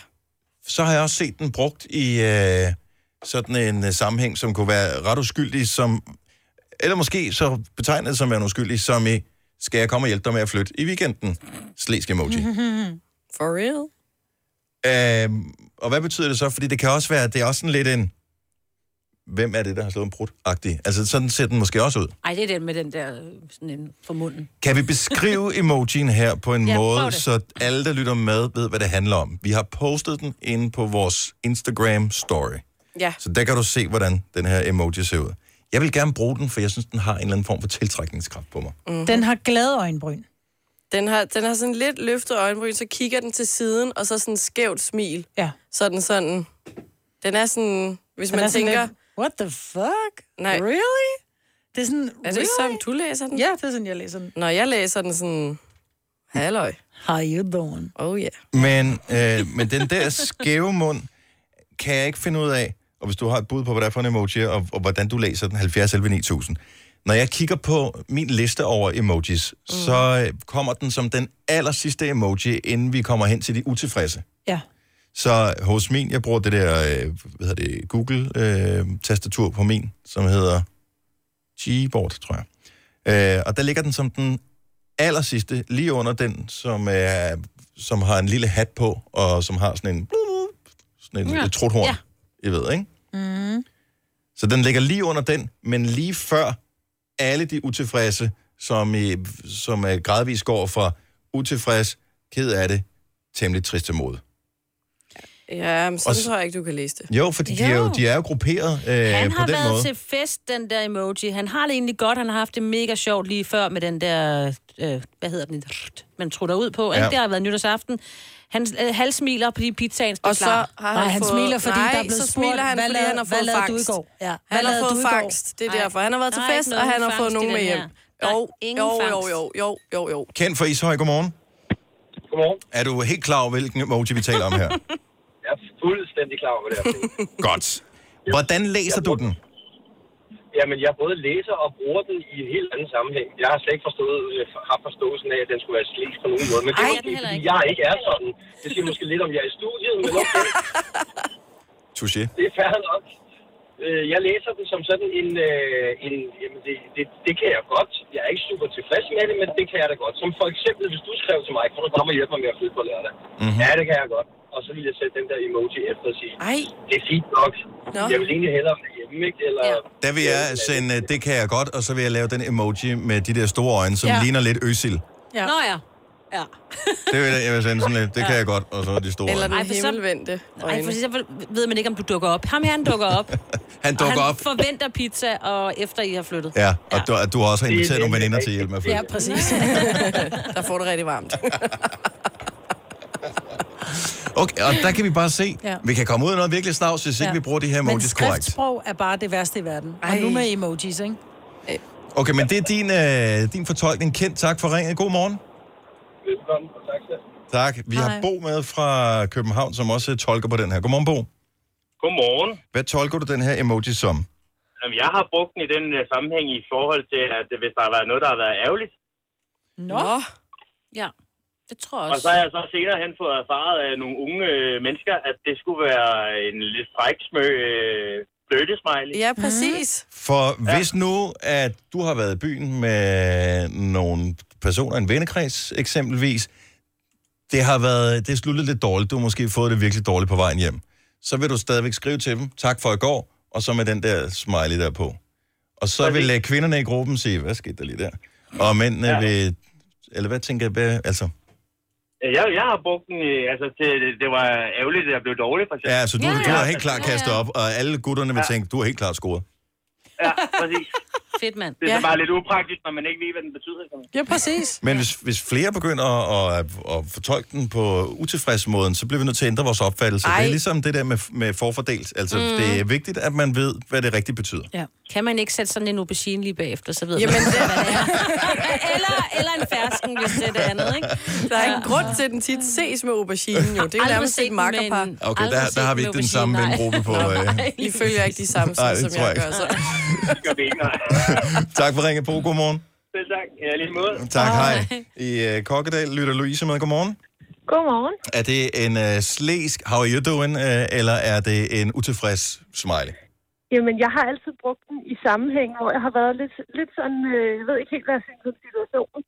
så har jeg også set den brugt i øh, sådan en øh, sammenhæng, som kunne være ret uskyldig, som, eller måske så betegnet som en uskyldig, som i, skal jeg komme og hjælpe dig med at flytte i weekenden? Slæsk emoji. For real? Øhm, og hvad betyder det så? Fordi det kan også være, det er også sådan lidt en, hvem er det, der har slået en brud-agtig? Altså sådan ser den måske også ud. Ej, det er den med den der sådan en for munden. Kan vi beskrive emojien her på en Ja, måde, så alle, der lytter med, ved, hvad det handler om? Vi har postet den inde på vores Instagram-story. Ja. Så der kan du se, hvordan den her emoji ser ud. Jeg vil gerne bruge den, for jeg synes, den har en eller anden form for tiltrækningskraft på mig. Mm-hmm. Den har glade øjenbryn. Den har, den har sådan lidt løftet øjenbryn, så kigger den til siden, og så sådan skævt smil. Ja. Sådan sådan... Den er sådan... Hvis Den man er sådan tænker... lidt, What the fuck? Nej. Really? Det er sådan, Er det really? sådan, du læser den? Ja, det er sådan, jeg læser den. Når jeg læser den sådan... Halløj. How you doing? Oh yeah. Men, øh, men den der skæve mund, kan jeg ikke finde ud af, og hvis du har et bud på, hvad det er for en emoji, og, og hvordan du læser den, 70 11 9000. Når jeg kigger på min liste over emojis, mm. så øh, kommer den som den aller sidste emoji, inden vi kommer hen til de utilfredse. Ja. Så hos min, jeg bruger det der, øh, hvad hedder det, Google-tastatur på min, som hedder Gboard, tror jeg. Øh, og der ligger den som den aller sidste, lige under den, som, er, som har en lille hat på, og som har sådan en, sådan en Ja. et truthorn, Ja. I ved, ikke? Mm. Så den ligger lige under den, men lige før alle de utilfredse, som, i, som er gradvist går fra utilfreds, ked af det, temmelig triste mod. Ja, men Og sådan s- tror jeg ikke, du kan læse det. Jo, fordi de er jo, de er jo grupperet øh, Han på har den været måde. til fest, den der emoji. Han har det egentlig godt. Han har haft det mega sjovt lige før med den der, øh, hvad hedder den, man trutter ud på. Ja. Ja. Det har været nytårsaften. Han øh, halsmiler, fordi pizzaen står Og så har han Nej, han fået- smiler, fordi Nej, der er blevet så spurgt, smiler han, hvad lavede- han har hvad fået lavede du i går? Ja. Hvad Han har fået fangst. Det er Nej. derfor. Han har været til fest, ikke og han har fået nogen med hjem. er Jo, jo, jo, jo, jo, jo, jo. Ken fra Ishøj, godmorgen. Godmorgen. Er du helt klar over, hvilken emoji vi taler om her? Jeg er fuldstændig klar over det her. Godt. Hvordan læser du den? Jamen, jeg både læser og bruger den i en helt anden sammenhæng. Jeg har slet ikke forstået, øh, haft forståelsen af, at den skulle være slæs på nogen måde. Men det er måske, fordi ikke. jeg ikke er sådan. Det siger måske lidt om, jeg er i studiet, men okay, Touché. det er fair nok. Øh, Jeg læser den som sådan en... øh, en jamen det, det, det kan jeg godt. Jeg er ikke super tilfreds med det, men det kan jeg da godt. Som for eksempel, hvis du skrev til mig, kan du komme og hjælpe mig med at flytte på lørdag? Mhm. Ja, det kan jeg godt. Og så vil jeg sætte den der emoji efter og sige, Ej. det er fint nok. Nå. Jeg vil egentlig hellere være hjemme, ikke? Eller, ja. Der vil jeg sende, det kan jeg godt, og så vil jeg lave den emoji med de der store øjne, som Ja. ligner lidt øsil. Ja. Nå ja. Ja. Det vil jeg, jeg vil sende sådan lidt, det kan jeg godt, og så de store Eller den Ej, for så- himmelvendte Nej, for eksempel ved man ikke, om du dukker op. Ham her, han dukker op. Han og dukker han op, forventer pizza, og efter I har flyttet. ja, og du, du har også inviteret er nogle veninder til at hjælpe med at flytte. Ja, præcis. Der får det rigtig varmt. Okay, og der kan vi bare se, Ja. vi kan komme ud af noget virkelig snavs, hvis ikke Ja. vi bruger de her Men emojis korrekt. skriftsprog er bare det værste i verden. Og Ej. nu med emojis, ikke? Okay, men det er din, øh, din fortolkning. Kendt, tak for ringet. God morgen. Velkommen, og tak selv. Tak. Vi har Hej. Bo med fra København, som også tolker på den her. Godmorgen, Bo. Godmorgen. Hvad tolker du den her emoji som? Jamen, Jeg har brugt den i den uh, sammenhæng i forhold til, at hvis der har været noget, der har været ærgerligt. Nå. Nå. Ja, det tror jeg Og også. så har jeg så senere hen fået erfaret af nogle unge øh, mennesker, at det skulle være en lidt fræk smø øh, flirtesmiley. Ja, præcis. For ja. hvis nu, at du har været i byen med nogle personer, en vennekreds eksempelvis, det har været, det er sluttet lidt dårligt, du har måske fået det virkelig dårligt på vejen hjem, så vil du stadigvæk skrive til dem, tak for i går, og så med den der smiley der på. Og så vil kvinderne i gruppen sige, hvad skete der lige der? Og mændene ja. Ja. vil, eller hvad tænker jeg, altså... Jeg, jeg har brugt den, altså til, det var ærgerligt, at jeg blev dårlig, for eksempel. Ja, så du, Ja, ja, ja. du har helt klart kastet op, og alle gutterne vil tænke, du har helt klart scoret. Ja, præcis. Fedt, mand. Det er Ja. så bare lidt upraktisk, når man ikke ved, hvad den betyder. Ja, præcis. Men hvis, hvis flere begynder at, at, at fortolke den på utilfreds måden, så bliver vi nødt til at ændre vores opfattelse. Ej. Det er ligesom det der med, med forfordelt. Altså, mm. det er vigtigt, at man ved, hvad det rigtigt betyder. Ja. Kan man ikke sætte sådan en aubergine lige bagefter, så ved Jamen, man, det- hvad det er. eller, en fersken, hvis det er det andet, ikke? Der er en grund til, at den tit ses med auberginen jo. Det er nærmest set et makkerpar. med en- Okay, der, der har vi ikke den samme nej. vengruppe på. Øh. I følger ikke de samme Nej, som jeg jeg gør. Så. Gør ikke, nej. tak for ringet på. Godmorgen. Selv tak. Ja, lige måde. Tak, hej. I uh, Kokkedal lytter Louise med. Godmorgen. Godmorgen. Er det en uh, slæsk, how are you doing, uh, eller er det en utilfreds smiley? Jamen, jeg har altid brugt den i sammenhæng, hvor jeg har været lidt, lidt sådan, øh, jeg ved ikke helt, hvad jeg synes om situationen.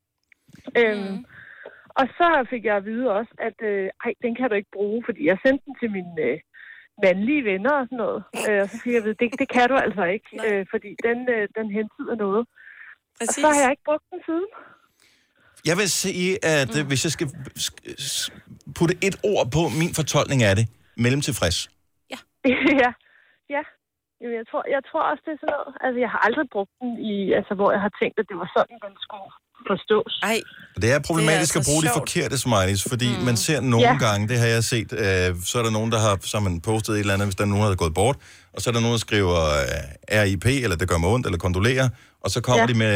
Øhm, og så fik jeg at vide også, at øh, ej, den kan du ikke bruge, fordi jeg sendte den til mine øh, mandlige venner og sådan noget. Øh, og så fik jeg at vide, det, det kan du altså ikke, øh, fordi den, øh, den hentyder noget. Præcis. Og så har jeg ikke brugt den siden. Jeg vil sige, at mm. hvis jeg skal putte et ord på min fortolkning af det, mellemtilfreds. ja, ja. Jamen, jeg tror, jeg tror også, det er sådan noget. Altså, jeg har aldrig brugt den i, altså, hvor jeg har tænkt, at det var sådan, den skulle forstås. Ej. Det er problematisk Det er at bruge de altså forkerte smileys, fordi mm. man ser nogle Ja. gange, det har jeg set, øh, så er der nogen, der har, så har man postet et eller andet, hvis der er nogen, der er gået bort, og så er der nogen, der skriver øh, RIP, eller det gør mig ondt, eller kondolerer, og så kommer ja. Ja. de med,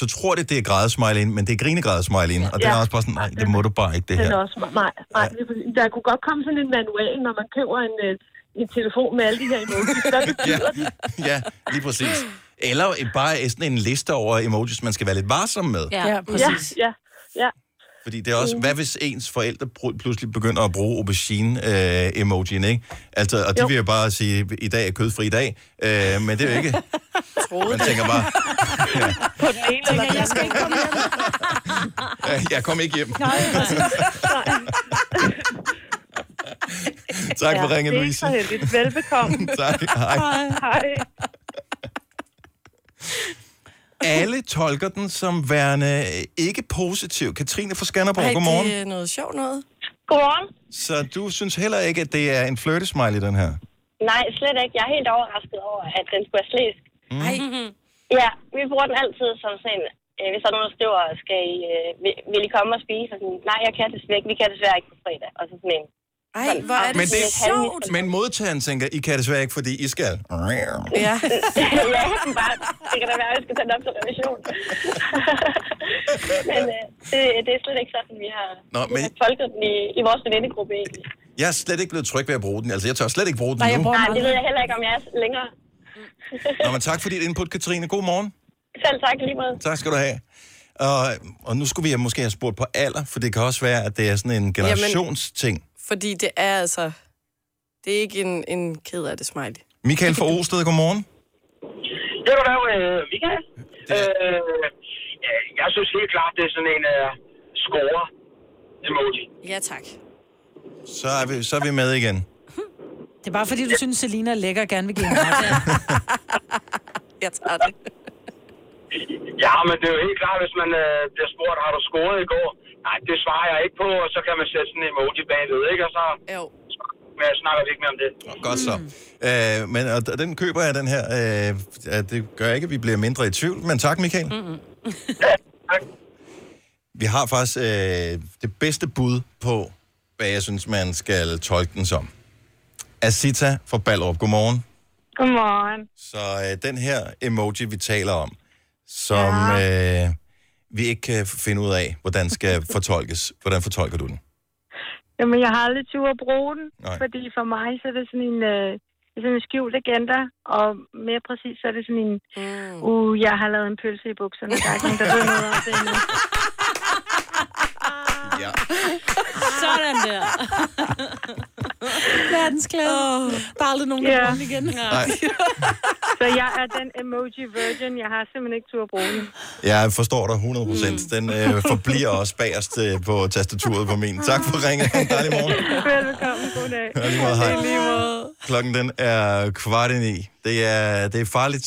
så tror de, det er grædesmileyen, men det er grinegrædesmileyen, og det er Ja. også bare sådan, nej, det må du bare ikke, det her. er også, nej, nej, præcis. der kunne godt komme sådan en manual, når man køber en, øh, en telefon med alle de her emojis. Hvad betyder de? Ja, lige præcis. Eller bare sådan en liste over emojis, man skal være lidt varsom med. Ja, ja, ja, ja. Fordi det er også, hvad hvis ens forældre pludselig begynder at bruge aubergine-emojien, ikke? Altså, og de Jo. vil jo bare sige, i dag er kødfri dag, øh, men det er jo ikke. Man tænker bare, På den ene eller den Jeg skal ikke komme hjem. "Ja, jeg kom ikke hjem. Nej, præcis. tak for Ja, ringen, det er Louise. så heldigt. Velbekomme. tak, hej. Hej. alle tolker den som værende ikke positiv. Katrine fra Skanderborg, Ej, godmorgen. det er noget sjovt noget. Godmorgen. Så du synes heller ikke, at det er en flirtesmiley, den her? Nej, slet ikke. Jeg er helt overrasket over, at den skulle være slæsk. Mm. Ja, vi bruger den altid som sådan en, øh, hvis der er nogen, der skriver, skal I, øh, vil, vil I komme og spise? Og sådan, Nej, jeg kan desværre ikke. Vi kan desværre ikke på fredag. Og så sådan en. Ej, hvor er det Men, det, sjovt. men modtageren tænker, I kan desværre ikke, fordi I skal. Ja. ja, bare, det kan da være, at jeg skal tage den op til revision. men øh, det, det er slet ikke sådan, vi har, Nå, vi men har tolket den i, i vores venindegruppe egentlig. jeg er slet ikke blevet tryg ved at bruge den. Altså, jeg tør slet ikke bruge den Nej, nu. Nej, det ved jeg heller ikke, om jeg er længere. Nå, men tak for dit input, Katrine. God morgen. Selv tak lige måde. Tak skal du have. Og, og nu skulle vi måske have spurgt på alder, for det kan også være, at det er sådan en generationsting. Fordi det er altså... Det er ikke en, en ked af det smiley. Michael fra Osted, godmorgen. Det var da øh, Michael. Øh, ja, jeg synes helt klart, det er sådan en uh, score-emoji. Ja, tak. Så er vi, så er vi med igen. Det er bare fordi, du synes, Selina er lækker og gerne vil give en ret. Jeg tager det. Ja, men det er jo helt klart, hvis man øh, bliver spurgt, har du scoret i går? Nej, det svarer jeg ikke på, og så kan man sætte sådan en emoji bagved, ikke? Og så jo. Men jeg snakker vi ikke mere om det. Godt så. Øh, men og, og den køber jeg, den her. Øh, det gør ikke, at vi bliver mindre i tvivl. Men tak, Michael. Mm-hmm. Vi har faktisk øh, det bedste bud på, hvad jeg synes, man skal tolke den som. Asita fra Ballerup, godmorgen. Godmorgen. Så øh, den her emoji, vi taler om, som ja. øh, vi ikke kan finde ud af, hvordan skal fortolkes. Hvordan fortolker du den? Jamen, jeg har aldrig tur at bruge den, Nej. fordi for mig så er det sådan en, øh, sådan en skjult agenda, og mere præcis så er det sådan en, mm. uh, jeg har lavet en pølse i bukserne, der er ikke nogen, der ved noget om det endnu. Ja. Sådan der. Verdensglæde. Oh. Der er aldrig nogen, der den igen. Nej. Så jeg er den emoji virgin, jeg har simpelthen ikke tur at bruge den. Jeg forstår dig 100%. Mm. Den øh, forbliver også bagerst øh, på tastaturet på min. Tak for ringet. Ha' en dejlig morgen. Velbekomme, goddag. Ja, lige måde, hej. Lige måde. Klokken den er kvart i ni. Det er, det er farligt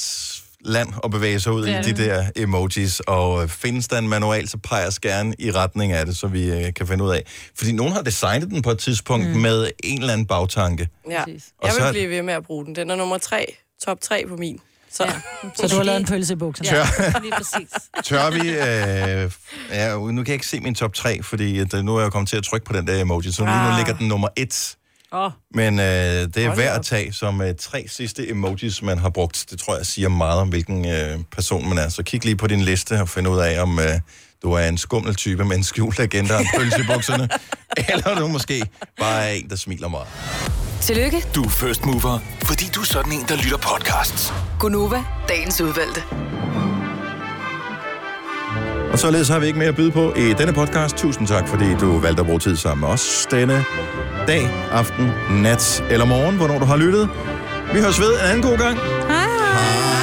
land at bevæge sig ud Det i de der emojis, og øh, findes der en manual, så peger os gerne i retning af det, så vi øh, kan finde ud af. Fordi nogen har designet den på et tidspunkt mm. med en eller anden bagtanke. Ja. Og Jeg så- vil blive ved med at bruge den. Den er nummer tre. Top tre på min. Så, ja. Så du har lavet en pølse i bukserne. Tør. lige præcis. Tør vi... Øh, ja, nu kan jeg ikke se min top 3, fordi at, øh, nu er jeg kommet til at trykke på den der emoji, så lige nu Ah. ligger den nummer 1. Åh. Men øh, det er Hold værd at tage som øh, tre sidste emojis, man har brugt. Det tror jeg siger meget om, hvilken øh, person man er. Så kig lige på din liste og find ud af, om øh, du er en skummel type med en skjult agenda og en pølse i bukserne, eller du måske bare er en, der smiler meget. Tillykke, Du er first mover, fordi du er sådan en, der lytter podcasts. Gunova, dagens udvalgte. Og således har vi ikke mere at byde på i denne podcast. Tusind tak, fordi du valgte at bruge tid sammen med os denne dag, aften, nat eller morgen, hvornår du har lyttet. Vi høres ved en anden god gang. Hej.